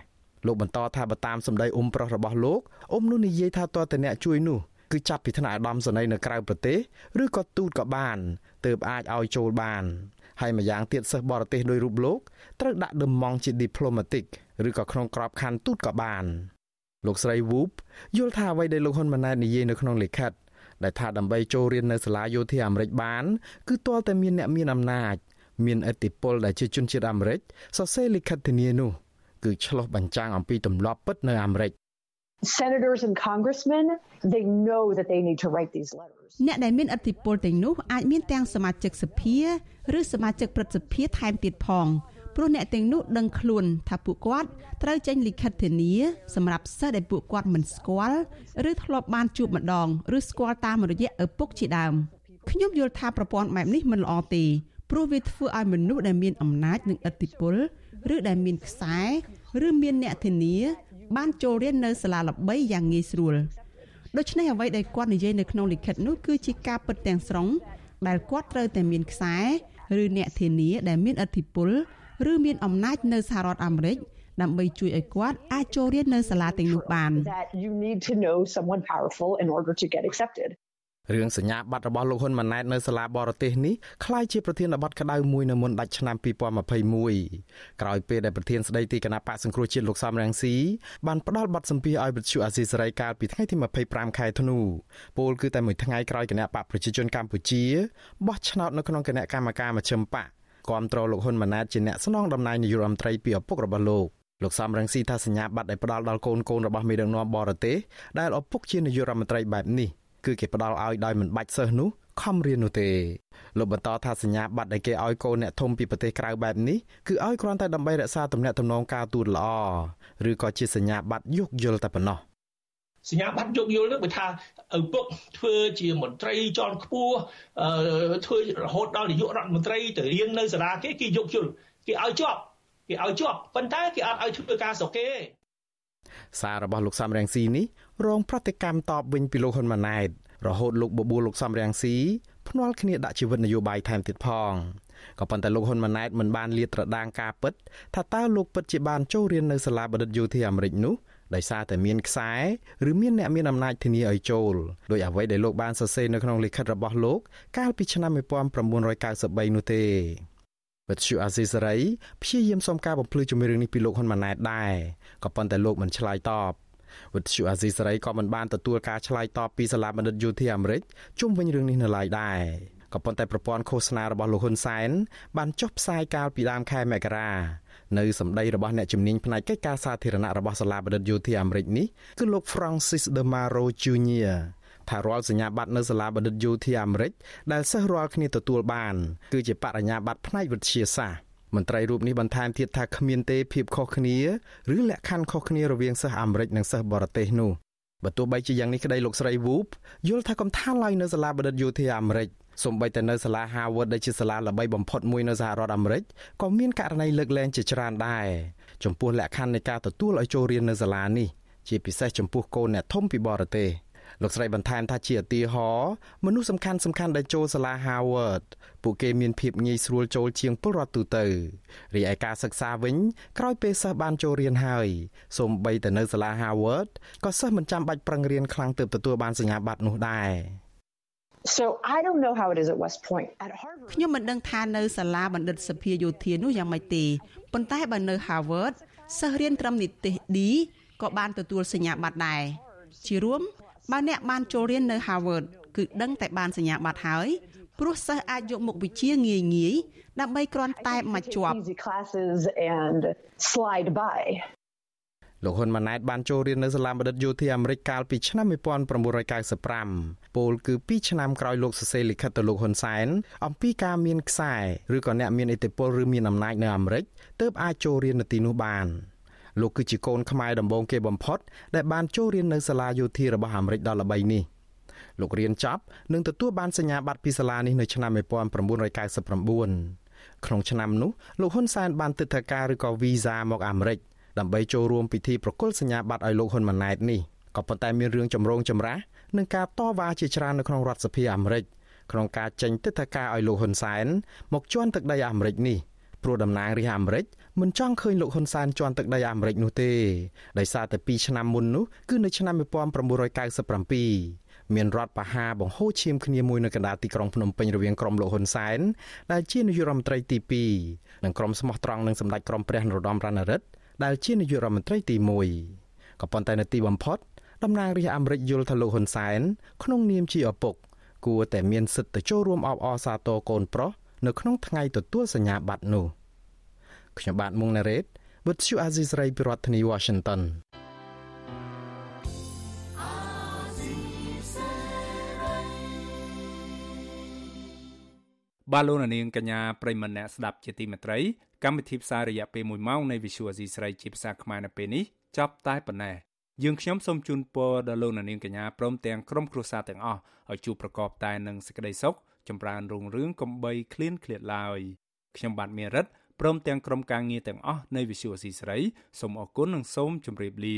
លោកបន្តថាបើតាមសម្ដីអ៊ុំប្រុសរបស់លោកអ៊ុំនោះនិយាយថាទាល់តែអ្នកជួយនោះគឺចាប់ពីថ្នាក់ឧត្តមសេនីយ៍នៅក្រៅប្រទេសឬក៏ទូតក៏បានទើបអាចឲ្យចូលបានហើយម្យ៉ាងទៀតសិស្សបរទេសដោយរូបលោកត្រូវដាក់ដំងជា diplomatic ឬក៏ក្នុងក្របខ័ណ្ឌទូតក៏បានលោកស្រី Woop យល់ថាអ្វីដែលលោកហ៊ុនម៉ាណែតនិយាយនៅក្នុងលិខិត ដែលថាដើម្បីចូលរៀននៅសាលាយោធាអាមេរិកបាន គឺទាល់តែមានអ្នកមានអំណាចមានឥទ្ធិពលដែលជាជនជាតិអាមេរិកសរសេរលិខិតធានានោះគឺឆ្លុះបញ្ចាំងអំពីទម្លាប់ពិតនៅអាមេរិក Senators and congressmen they know that they need to write these letters អ្នកដែលមានឥទ្ធិពលទាំងនោះអាចមានទាំងសមាជិកសភា ឬសមាជិកព្រឹទ្ធសភាថែមទៀតផង ព្រោះអ្នកទាំងនោះដឹងខ្លួនថាពួកគាត់ត្រូវចេញលិខិតធានាសម្រាប់សិស្សដែលពួកគាត់មិនស្គាល់ឬធ្លាប់បានជួបម្ដងឬស្គាល់តាមរយៈឪពុកជាដើមខ្ញុំយល់ថាប្រព័ន្ធបែបនេះមិនល្អទេព្រោះវាធ្វើឲ្យមនុស្សដែលមានអំណាចនិងឥទ្ធិពលឬដែលមានខ្សែឬមានអ្នកធានា បានចូលរៀននៅសាលាល្បីយ៉ាងងាយស្រួលដូច្នេះអ្វីដែលគាត់និយាយនៅក្នុងលិខិតនោះគឺជាការពិតទាំងស្រុងដែលគាត់ត្រូវតែមានខ្សែឬអ្នកធានាដែលមានឥទ្ធិពល ឬមានអំណាចនៅសហរដ្ឋអាមេរិកដើម្បីជួយឲ្យគាត់អាចចូលរៀននៅសាលាទាំងនោះបាន you need to know someone powerful in order to get accepted រឿងសញ្ញាបត្ររបស់លោកហ៊ុនម៉ាណែតនៅសាលាបរទេសនេះคล้ายជាប្រធានបទក្តៅមួយនៅមុនដាច់ឆ្នាំ2021ក្រោយពេលដែលប្រធានស្ដីទីគណៈបកសង្គ្រោះជាតិលោកសំរងស៊ីបានផ្ដល់បទសម្ភាសឲ្យវិទ្យុអាស៊ីសេរីកាលពីថ្ងៃទី25ខែធ្នូពលគឺតែមួយថ្ងៃក្រោយគណៈបកប្រជាជនកម្ពុជាបោះឆ្នោតនៅក្នុងគណៈកម្មការមជ្ឈិមបក គាំទ្រលោកហ៊ុនម៉ាណែតជាអ្នកស្នងតំណែងនាយករដ្ឋមន្ត្រីពីឪពុករបស់លោកលោកសំរងស៊ីថាសញ្ញាបត្រដែលផ្ដល់ដល់កូនកូនរបស់មេដឹកនាំបរទេសដែលឪពុកជានាយករដ្ឋមន្ត្រីបែបនេះគឺគេផ្ដល់ឲ្យដោយមិនបាច់សិស្សនោះខំរៀននោះទេលោកបន្តថាសញ្ញាបត្រដែលគេឲ្យកូនអ្នកធំពីប្រទេសក្រៅបែបនេះគឺឲ្យគ្រាន់តែដើម្បីរក្សាទំនាក់ទំនងការទូតល្អឬក៏ជាសញ្ញាបត្រយោគយល់តែប៉ុណ្ណោះ សញ្ញាបត្រយោគយល់នឹងបើថាឪពុកធ្វើជាមន្ត្រីជាន់ខ្ពស់ធ្វើរហូតដល់នាយករដ្ឋមន្ត្រីទៅរៀននៅសាលាគេគេយោគយល់គេឲ្យជាប់គេឲ្យជាប់ប៉ុន្តែគេអត់ឲ្យធ្វើការស្រុកគេសាររបស់លោកសំរងស៊ីនេះរងប្រតិកម្មតបវិញពីលោកហ៊ុនម៉ាណែតរហូតលោកបបួលលោកសំរងស៊ីភ្នាល់គ្នាដាក់ជីវិតនយោបាយថែមទៀតផងក៏ប៉ុន្តែលោកហ៊ុនម៉ាណែតមិនបានលាតត្រដាងការពិតថាតើលោកពិតជាបានចូលរៀននៅសាលាបណ្ឌិតយោធាអាមេរិកនោះ ដោយសារតែមានខ្សែឬមានអ្នកមានអំណាចធានាឲ្យចូលដោយអ្វីដែលលោកបានសរសេរនៅក្នុងលិខិតរបស់លោកកាលពីឆ្នាំ1993នោះទេវិទ្យុអាស៊ីសេរីព្យាយាមសុំការបំភ្លឺជំរឿងនេះពីលោកហ៊ុនម៉ាណែតដែរក៏ប៉ុន្តែលោកមិនឆ្លើយតបវិទ្យុអាស៊ីសេរីក៏មិនបានទទួលការឆ្លើយតបពីសាលាបណ្ឌិតយោធាអាមេរិកជុំវិញរឿងនេះនៅឡើយដែរក៏ប៉ុន្តែប្រព័ន្ធឃោសនារបស់លោកហ៊ុនសែនបានចុះផ្សាយកាលពីដើមខែមករា នៅសម្ដីរបស់អ្នកជំនាញផ្នែកកិច្ចការសាធារណៈរបស់សាលាបណ្ឌិតយោធាអាមេរិកនេះគឺលោក Francis De Maro Jr. ថារាល់សញ្ញាបត្រនៅសាលាបណ្ឌិតយោធាអាមេរិកដែលសិស្សរាល់គ្នាទទួលបានគឺជាបរិញ្ញាបត្រផ្នែកវិទ្យាសាស្ត្រមន្ត្រីរូបនេះបន្ថែមទៀតថាគ្មានទេភាពខុសគ្នាឬលក្ខខណ្ឌខុសគ្នារវាងសិស្សអាមេរិកនិងសិស្សបរទេសនោះបើទោះបីជាយ៉ាងនេះក្តីលោកស្រី Woop យល់ថាកំថាឡើយនៅសាលាបណ្ឌិតយោធាអាមេរិក សូម្បីតែនៅសាលា Harvard ដែលជាសាលាល្បីបំផុតមួយនៅសហរដ្ឋអាមេរិកក៏មានករណីលើកលែងជាច្រើនដែរចំពោះលក្ខខណ្ឌនៃការទទួលឲ្យចូលរៀននៅសាលានេះជាពិសេសចំពោះកូនអ្នកធំពីបរទេសលោកស្រីបន្ថែមថាជាឧទាហរណ៍មនុស្សសំខាន់សំខាន់ដែលចូលសាលា Harvard ពួកគេមានភាពងាយស្រួលចូលជាងពលរដ្ឋទូទៅរីឯការសិក្សាវិញក្រោយពេលសិស្សបានចូលរៀនហើយសូម្បីតែនៅសាលា Harvard ក៏សិស្សមិនចាំបាច់ប្រឹងរៀនខ្លាំងទើបទទួលបានសញ្ញាបត្រនោះដែរ So I don't know how it is at West Point. At Harvard ខ្ញុំមិនដឹងថានៅសាលាបណ្ឌិតសភាយោធានោះយ៉ាងម៉េចទេប៉ុន្តែបើនៅ Harvard សិស្សរៀនត្រឹមនិទ្ទេស D ក៏បានទទួលសញ្ញាបត្រដែរជារួមបើអ្នកបានចូលរៀននៅ Harvard គឺដឹងតែបានសញ្ញាបត្រហើយព្រោះសិស្សអាចយកមុខវិជ្ជាងាយងាយដើម្បីគ្រាន់តែមកជាប់ slide by លោកហ៊ុនម៉ាណែតបានចូលរៀននៅសាលាបណ្ឌិតយោធាអាមេរិកកាលពីឆ្នាំ1995ពោលគឺ2ឆ្នាំក្រោយលោកសរសេរលិខិតទៅលោកហ៊ុនសែនអំពីការមានខ្សែឬក៏អ្នកមានឥទ្ធិពលឬមានអំណាចនៅអាមេរិកទើបអាចចូលរៀននៅទីនោះបានលោកគឺជាកូនខ្មែរដំបូងគេបំផុត ដែលបានចូលរៀននៅសាលាយោធារបស់អាមេរិកដ៏ល្បីនេះលោករៀនចប់និងទទួលបានសញ្ញាបត្រពីសាលានេះនៅឆ្នាំ1999ក្នុងឆ្នាំនោះលោកហ៊ុនសែនបានទិដ្ឋាការឬក៏វីសាមកអាមេរិក ដើម្បីចូលរួមពិធីប្រគល់សញ្ញាបត្រឲ្យលោកហ៊ុនម៉ាណែតនេះក៏ប៉ុន្តែមានរឿងចម្រូងចម្រាសនិងការតវ៉ាជាច្រើននៅក្នុងរដ្ឋសភាអាមេរិកក្នុងការចេញទិដ្ឋាការឲ្យលោកហ៊ុនសែនមកជន់ទឹកដីអាមេរិកនេះព្រោះតំណាងរាស្ត្រអាមេរិកមិនចង់ឃើញលោកហ៊ុនសែនជន់ទឹកដីអាមេរិកនោះទេដោយសារតែ2ឆ្នាំមុននោះគឺនៅឆ្នាំ1997មានរដ្ឋបហាបង្ហូរឈាមគ្នាមួយនៅកណ្ដាលទីក្រុងភ្នំពេញរវាងក្រុមលោកហ៊ុនសែនដែលជានាយករដ្ឋមន្ត្រីទី2និងក្រុមស្មោះត្រង់នឹងសម្ដេចក្រមព្រះនរោត្តមរណរដ្ឋ ដែលជានាយករដ្ឋមន្ត្រីទី1ក៏ប៉ុន្តែនៅទីបំផុតតំណាងរាស្ត្រអាមេរិកយល់ថាលោកហ៊ុនសែនក្នុងនាមជាឪពុក គួរតែមានសិទ្ធិទៅចូលរួមអបអរសាទរកូនប្រុសនៅក្នុងថ្ងៃទទួលសញ្ញាបត្រនោះខ្ញុំបាទមុងណារ៉េត With you Aziz Ray ពីរដ្ឋធានី Washington បាទលោកនាងកញ្ញាប្រិមម្នាក់ស្ដាប់ជាទីមេត្រី កម្មវិធីផ្សាយរយៈពេល1ម៉ោងនៃ Visual Asia ស្រីជាភាសាខ្មែរនៅពេលនេះចប់តែប៉ុណ្ណេះយើងខ្ញុំសូមជូនពរដល់លោកនាងកញ្ញាព្រមទាំងក្រុមគ្រួសារទាំងអស់ឲ្យជួបប្រកបតែនឹងសេចក្តីសុខចម្រើនរុងរឿងកំបីឃ្លានឃ្លាតឡើយខ្ញុំបាទមេរិតព្រមទាំងក្រុមការងារទាំងអស់នៃ Visual Asia ស្រីសូមអរគុណនិងសូមជម្រាបលា